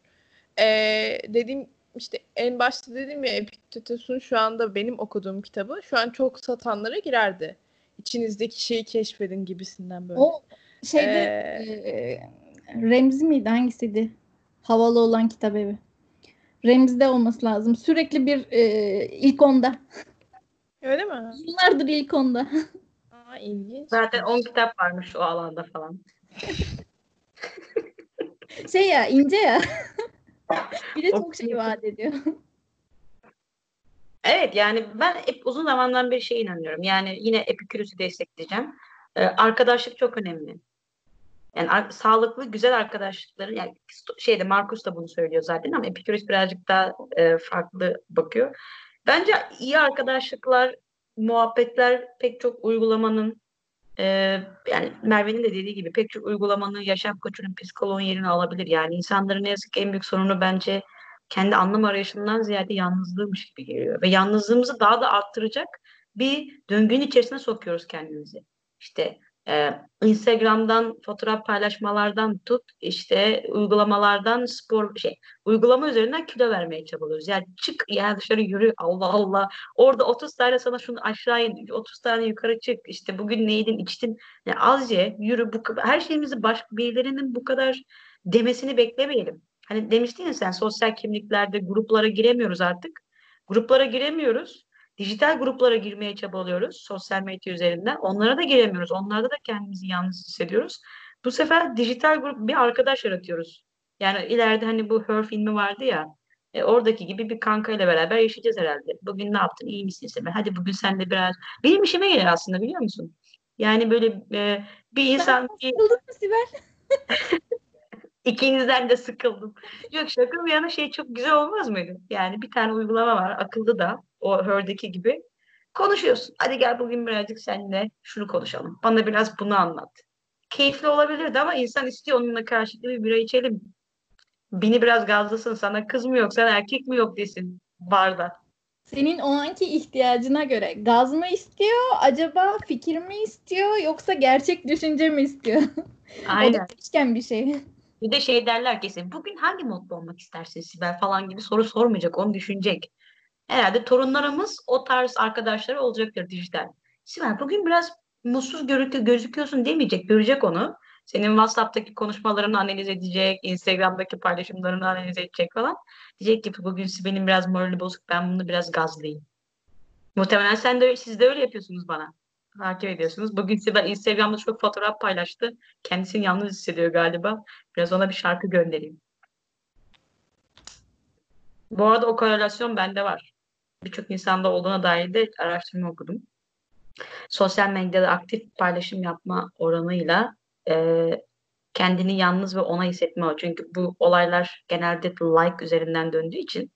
Ee, dediğim işte en başta dedim ya Epiktetos'un şu anda benim okuduğum kitabı şu an çok satanlara girerdi. İçinizdeki şeyi keşfedin gibisinden böyle. O şeyde Ee, e, Remzi miydi? Hangisiydi? Havalı olan kitap evi. Remzi'de olması lazım. Sürekli bir e, ilk onda. Öyle mi? Yıllardır ilk onda. Aa, ilginç. Zaten 10 kitap varmış o alanda falan. Şey ya ince ya. bir de çok şey vaat ediyor. Evet yani ben hep uzun zamandan beri şey inanıyorum. Yani yine Epikürüs'ü destekleyeceğim. Ee, arkadaşlık çok önemli. Yani sağlıklı, güzel arkadaşlıkların yani şeyde Markus da bunu söylüyor zaten ama Epikürüs birazcık daha e, farklı bakıyor. Bence iyi arkadaşlıklar, muhabbetler pek çok uygulamanın e, yani Merve'nin de dediği gibi pek çok uygulamanın yaşam koçunun psikoloğun yerini alabilir. Yani insanların ne yazık ki en büyük sorunu bence kendi anlam arayışından ziyade yalnızlığıymış gibi geliyor. Ve yalnızlığımızı daha da arttıracak bir döngünün içerisine sokuyoruz kendimizi. İşte e, Instagram'dan fotoğraf paylaşmalardan tut işte uygulamalardan spor şey uygulama üzerinden kilo vermeye çabalıyoruz. Yani çık yani dışarı yürü Allah Allah. Orada 30 tane sana şunu aşağı in 30 tane yukarı çık işte bugün ne yedin içtin. Yani az ye yürü bu her şeyimizi başka birilerinin bu kadar demesini beklemeyelim. Hani demiştin ya sen sosyal kimliklerde gruplara giremiyoruz artık. Gruplara giremiyoruz. Dijital gruplara girmeye çabalıyoruz sosyal medya üzerinden. Onlara da giremiyoruz. Onlarda da kendimizi yalnız hissediyoruz. Bu sefer dijital grup bir arkadaş yaratıyoruz. Yani ileride hani bu Her filmi vardı ya. E, oradaki gibi bir kanka ile beraber yaşayacağız herhalde. Bugün ne yaptın? İyi misin sen? Hadi bugün sen de biraz. Benim işime gelir aslında biliyor musun? Yani böyle e, bir insan Sıkıldın mı Sibel? İkinizden de sıkıldım. Yok şaka bir yana şey çok güzel olmaz mıydı? Yani bir tane uygulama var akıllı da o Her'deki gibi. Konuşuyorsun. Hadi gel bugün birazcık seninle şunu konuşalım. Bana biraz bunu anlat. Keyifli olabilirdi ama insan istiyor onunla karşılıklı bir bira içelim. Beni biraz gazlasın. Sana kız mı yok, sana erkek mi yok desin barda. Senin o anki ihtiyacına göre gaz mı istiyor, acaba fikir mi istiyor yoksa gerçek düşünce mi istiyor? o da Aynen. değişken bir şey. Bir de şey derler kesin. Bugün hangi modda olmak istersin Sibel falan gibi soru sormayacak. Onu düşünecek. Herhalde torunlarımız o tarz arkadaşları olacaktır dijital. Sibel bugün biraz mutsuz gözüküyorsun demeyecek. Görecek onu. Senin WhatsApp'taki konuşmalarını analiz edecek. Instagram'daki paylaşımlarını analiz edecek falan. Diyecek ki bugün Sibel'in biraz morali bozuk. Ben bunu biraz gazlayayım. Muhtemelen sen de siz de öyle yapıyorsunuz bana. Takip ediyorsunuz. Bugün Sibel Instagram'da çok fotoğraf paylaştı. Kendisini yalnız hissediyor galiba. Biraz ona bir şarkı göndereyim. Bu arada o korelasyon bende var. Birçok insanda olduğuna dair de araştırma okudum. Sosyal medyada aktif paylaşım yapma oranıyla e, kendini yalnız ve ona hissetme. Çünkü bu olaylar genelde like üzerinden döndüğü için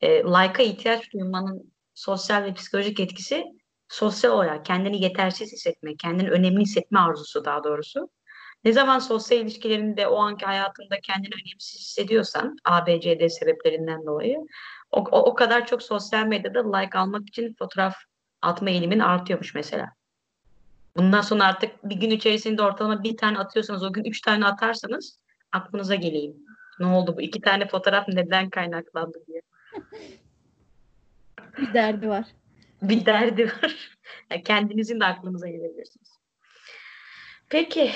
e, like'a ihtiyaç duymanın sosyal ve psikolojik etkisi sosyal olarak kendini yetersiz hissetme, kendini önemli hissetme arzusu daha doğrusu. Ne zaman sosyal ilişkilerinde o anki hayatında kendini önemsiz hissediyorsan ABCD sebeplerinden dolayı o, o, o kadar çok sosyal medyada like almak için fotoğraf atma eğilimin artıyormuş mesela. Bundan sonra artık bir gün içerisinde ortalama bir tane atıyorsanız o gün üç tane atarsanız aklınıza geleyim. Ne oldu bu iki tane fotoğraf neden kaynaklandı diye. Bir derdi var. Bir derdi var. Yani kendinizin de aklınıza gelebilirsiniz. Peki.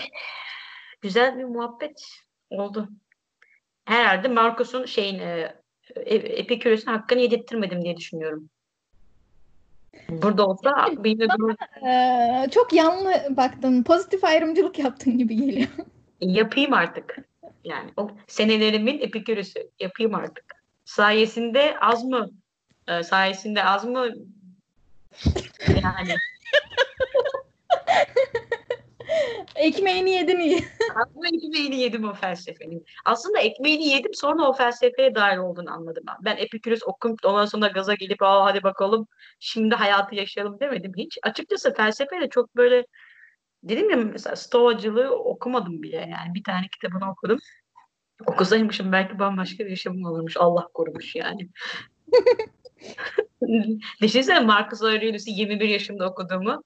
Güzel bir muhabbet oldu. Herhalde Marcos'un şeyin e, e, Epiküros'un hakkını yedirttirmedim diye düşünüyorum. Burada olsa de bunu Ee, çok yanlı baktın. Pozitif ayrımcılık yaptın gibi geliyor. yapayım artık. Yani o senelerimin Epiküros'u yapayım artık. Sayesinde az mı? e, sayesinde az mı? Yani Ekmeğini yedin iyi. Aslında ekmeğini yedim o felsefenin. Aslında ekmeğini yedim sonra o felsefeye dahil olduğunu anladım ben. Ben Epikürüs okuyup ondan sonra gaza gelip Aa, hadi bakalım şimdi hayatı yaşayalım demedim hiç. Açıkçası felsefeyle çok böyle dedim ya mesela Stoacılığı okumadım bile yani. Bir tane kitabını okudum. Okusaymışım belki bambaşka bir yaşamım olurmuş. Allah korumuş yani. Düşünsene Marcus Aurelius'u 21 yaşımda okuduğumu.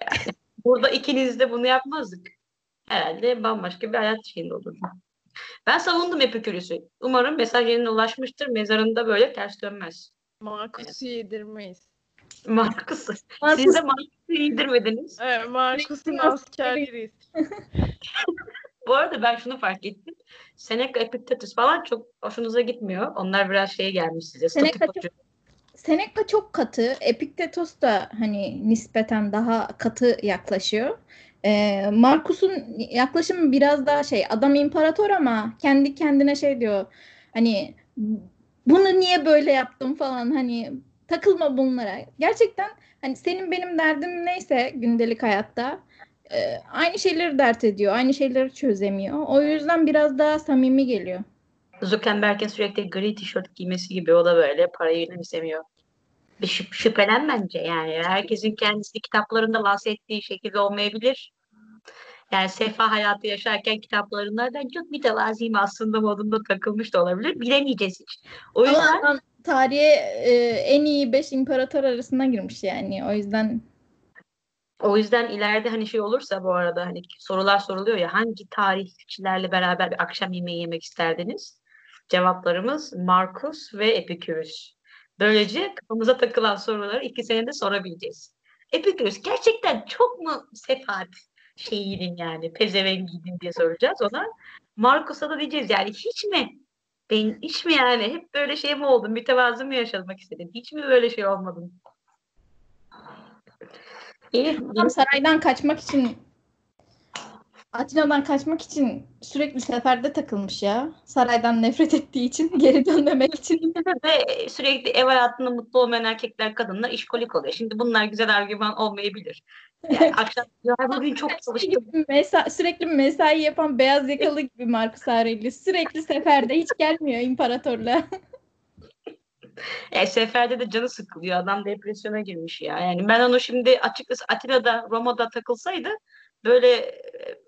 Yani burada ikiniz de bunu yapmazdık. Herhalde bambaşka bir hayat şeyinde olurdu. Ben savundum Epikürüs'ü. Umarım mesaj yerine ulaşmıştır. Mezarında böyle ters dönmez. Markus'u yedirmeyiz. Marcus- Siz de Marcus'u yedirmediniz. Evet, Markus'un askerleriyiz. Bu arada ben şunu fark ettim. Seneca, Epictetus falan çok hoşunuza gitmiyor. Onlar biraz şeye gelmiş size. Seneca statükocu. Seneca çok katı. Epiktetos da hani nispeten daha katı yaklaşıyor. Ee, Marcus'un yaklaşımı biraz daha şey adam imparator ama kendi kendine şey diyor hani bunu niye böyle yaptım falan hani takılma bunlara. Gerçekten hani senin benim derdim neyse gündelik hayatta e, aynı şeyleri dert ediyor. Aynı şeyleri çözemiyor. O yüzden biraz daha samimi geliyor. Zuckerberg'in sürekli gri tişört giymesi gibi o da böyle parayı önemsemiyor. Şüp- şüphelen bence yani. Herkesin kendisi kitaplarında lanse ettiği şekilde olmayabilir. Yani sefa hayatı yaşarken kitaplarından çok mütevaziyim aslında modunda takılmış da olabilir. Bilemeyeceğiz hiç. O yüzden Ama tarihe e, en iyi 5 imparator arasına girmiş yani. O yüzden O yüzden ileride hani şey olursa bu arada hani sorular soruluyor ya hangi tarihçilerle beraber bir akşam yemeği yemek isterdiniz? Cevaplarımız Marcus ve Epikürüs. Böylece kafamıza takılan soruları iki senede sorabileceğiz. Epikürüs gerçekten çok mu sefahat şeyiydin yani pezevengiydin diye soracağız ona. Marcus'a da diyeceğiz yani hiç mi? Ben hiç mi yani hep böyle şey mi oldun? Mütevazı mı yaşamak istedin? Hiç mi böyle şey olmadın? İyi. Saraydan kaçmak için Atina'dan kaçmak için sürekli seferde takılmış ya. Saraydan nefret ettiği için geri dönmemek için. Ve sürekli ev hayatında mutlu olmayan erkekler, kadınlar işkolik oluyor. Şimdi bunlar güzel argüman olmayabilir. Yani akşam ya bugün çok çalıştım. Mesa- sürekli mesai yapan beyaz yakalı gibi Marcus Aurelius. Sürekli seferde hiç gelmiyor imparatorluğa. E, seferde de canı sıkılıyor. Adam depresyona girmiş ya. Yani ben onu şimdi açıkçası Atina'da, Roma'da takılsaydı böyle e,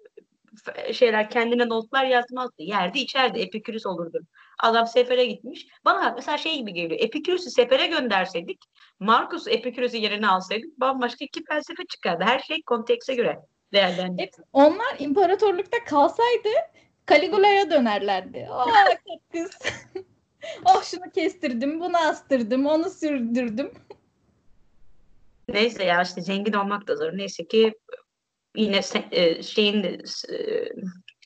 şeyler kendine notlar yazmazdı. Yerdi içerdi. Epikürüs olurdu. Adam sefere gitmiş. Bana mesela şey gibi geliyor. Epikürüs'ü sefere gönderseydik, Marcus Epikürüs'ü yerine alsaydık bambaşka iki felsefe çıkardı. Her şey kontekste göre değerlendir. Onlar imparatorlukta kalsaydı Caligula'ya dönerlerdi. Aa kız. oh şunu kestirdim, bunu astırdım, onu sürdürdüm. Neyse ya işte zengin olmak da zor. Neyse ki yine e, şeyin e,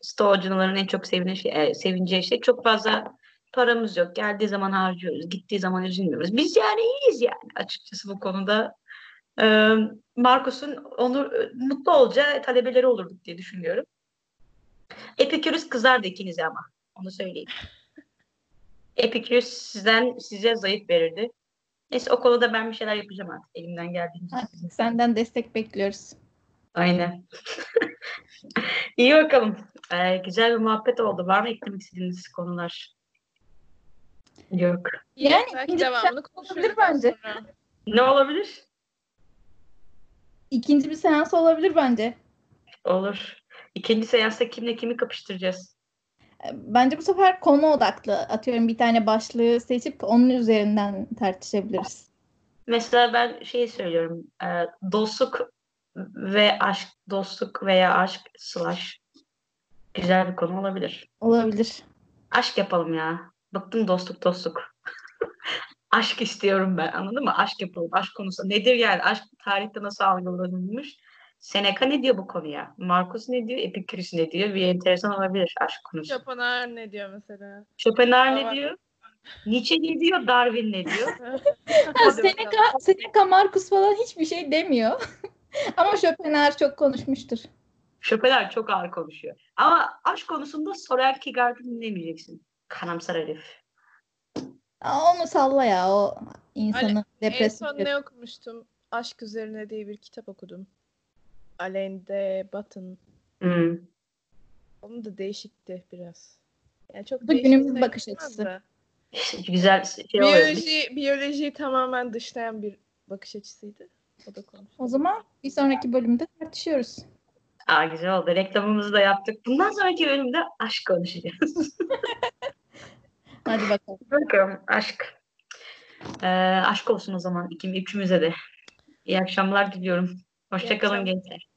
stoğacıların en çok sevinen şey, e, sevineceği şey çok fazla paramız yok. Geldiği zaman harcıyoruz. Gittiği zaman üzülmüyoruz. Biz yani iyiyiz yani açıkçası bu konuda. Ee, Marcus'un onu e, mutlu olacağı talebeleri olurduk diye düşünüyorum. Epikürüs kızardı ikinize ama. Onu söyleyeyim. Epikürüs sizden size zayıf verirdi. Neyse o konuda ben bir şeyler yapacağım artık elimden geldiğince. Senden destek bekliyoruz. Aynen. İyi bakalım. Ee, güzel bir muhabbet oldu. Var mı eklemek istediğiniz konular? Yok. Yani Belki olabilir daha bence. sonra. Ne olabilir? İkinci bir seans olabilir bence. Olur. İkinci seansta kimle kimi kapıştıracağız? E, Bence bu sefer konu odaklı. Atıyorum bir tane başlığı seçip onun üzerinden tartışabiliriz. Mesela ben şey söylüyorum. e, dostluk ve aşk, dostluk veya aşk slash güzel bir konu olabilir. Olabilir. Aşk yapalım ya. Bıktım dostluk dostluk. aşk istiyorum ben anladın mı? Aşk yapalım. Aşk konusu. Nedir yani? Aşk tarihte nasıl algılanılmış? Seneca ne diyor bu konuya? Marcus ne diyor? Epikürüs ne diyor? Bir enteresan olabilir aşk konusu. Schopenhauer ne diyor mesela? Schopenhauer ne diyor? Nietzsche ne diyor? Darwin ne diyor? Seneca. Seneca Marcus falan hiçbir şey demiyor. Ama Schopenhauer çok konuşmuştur. Schopenhauer çok ağır konuşuyor. Ama aşk konusunda Soren Kierkegaard'ı dinlemeyeceksin. Karamsar herif. Aa, Onu salla ya o insanı En depresif. son ne okumuştum? Aşk üzerine diye bir kitap okudum. Alain de Botton. Hmm. Onun da değişikti biraz. Yani çok Bu günümüz bakış da. açısı. Güzel şey oluyor. Biyoloji, biyolojiyi tamamen dışlayan bir bakış açısıydı. O da konu. O zaman bir sonraki bölümde tartışıyoruz. Aa, güzel oldu. Reklamımızı da yaptık. Bundan sonraki bölümde aşk konuşacağız. Hadi bakalım. Bakalım aşk. Ee, aşk olsun o zaman. İkim, üçümüze de. İyi akşamlar diliyorum. Hoşçakalın gençler.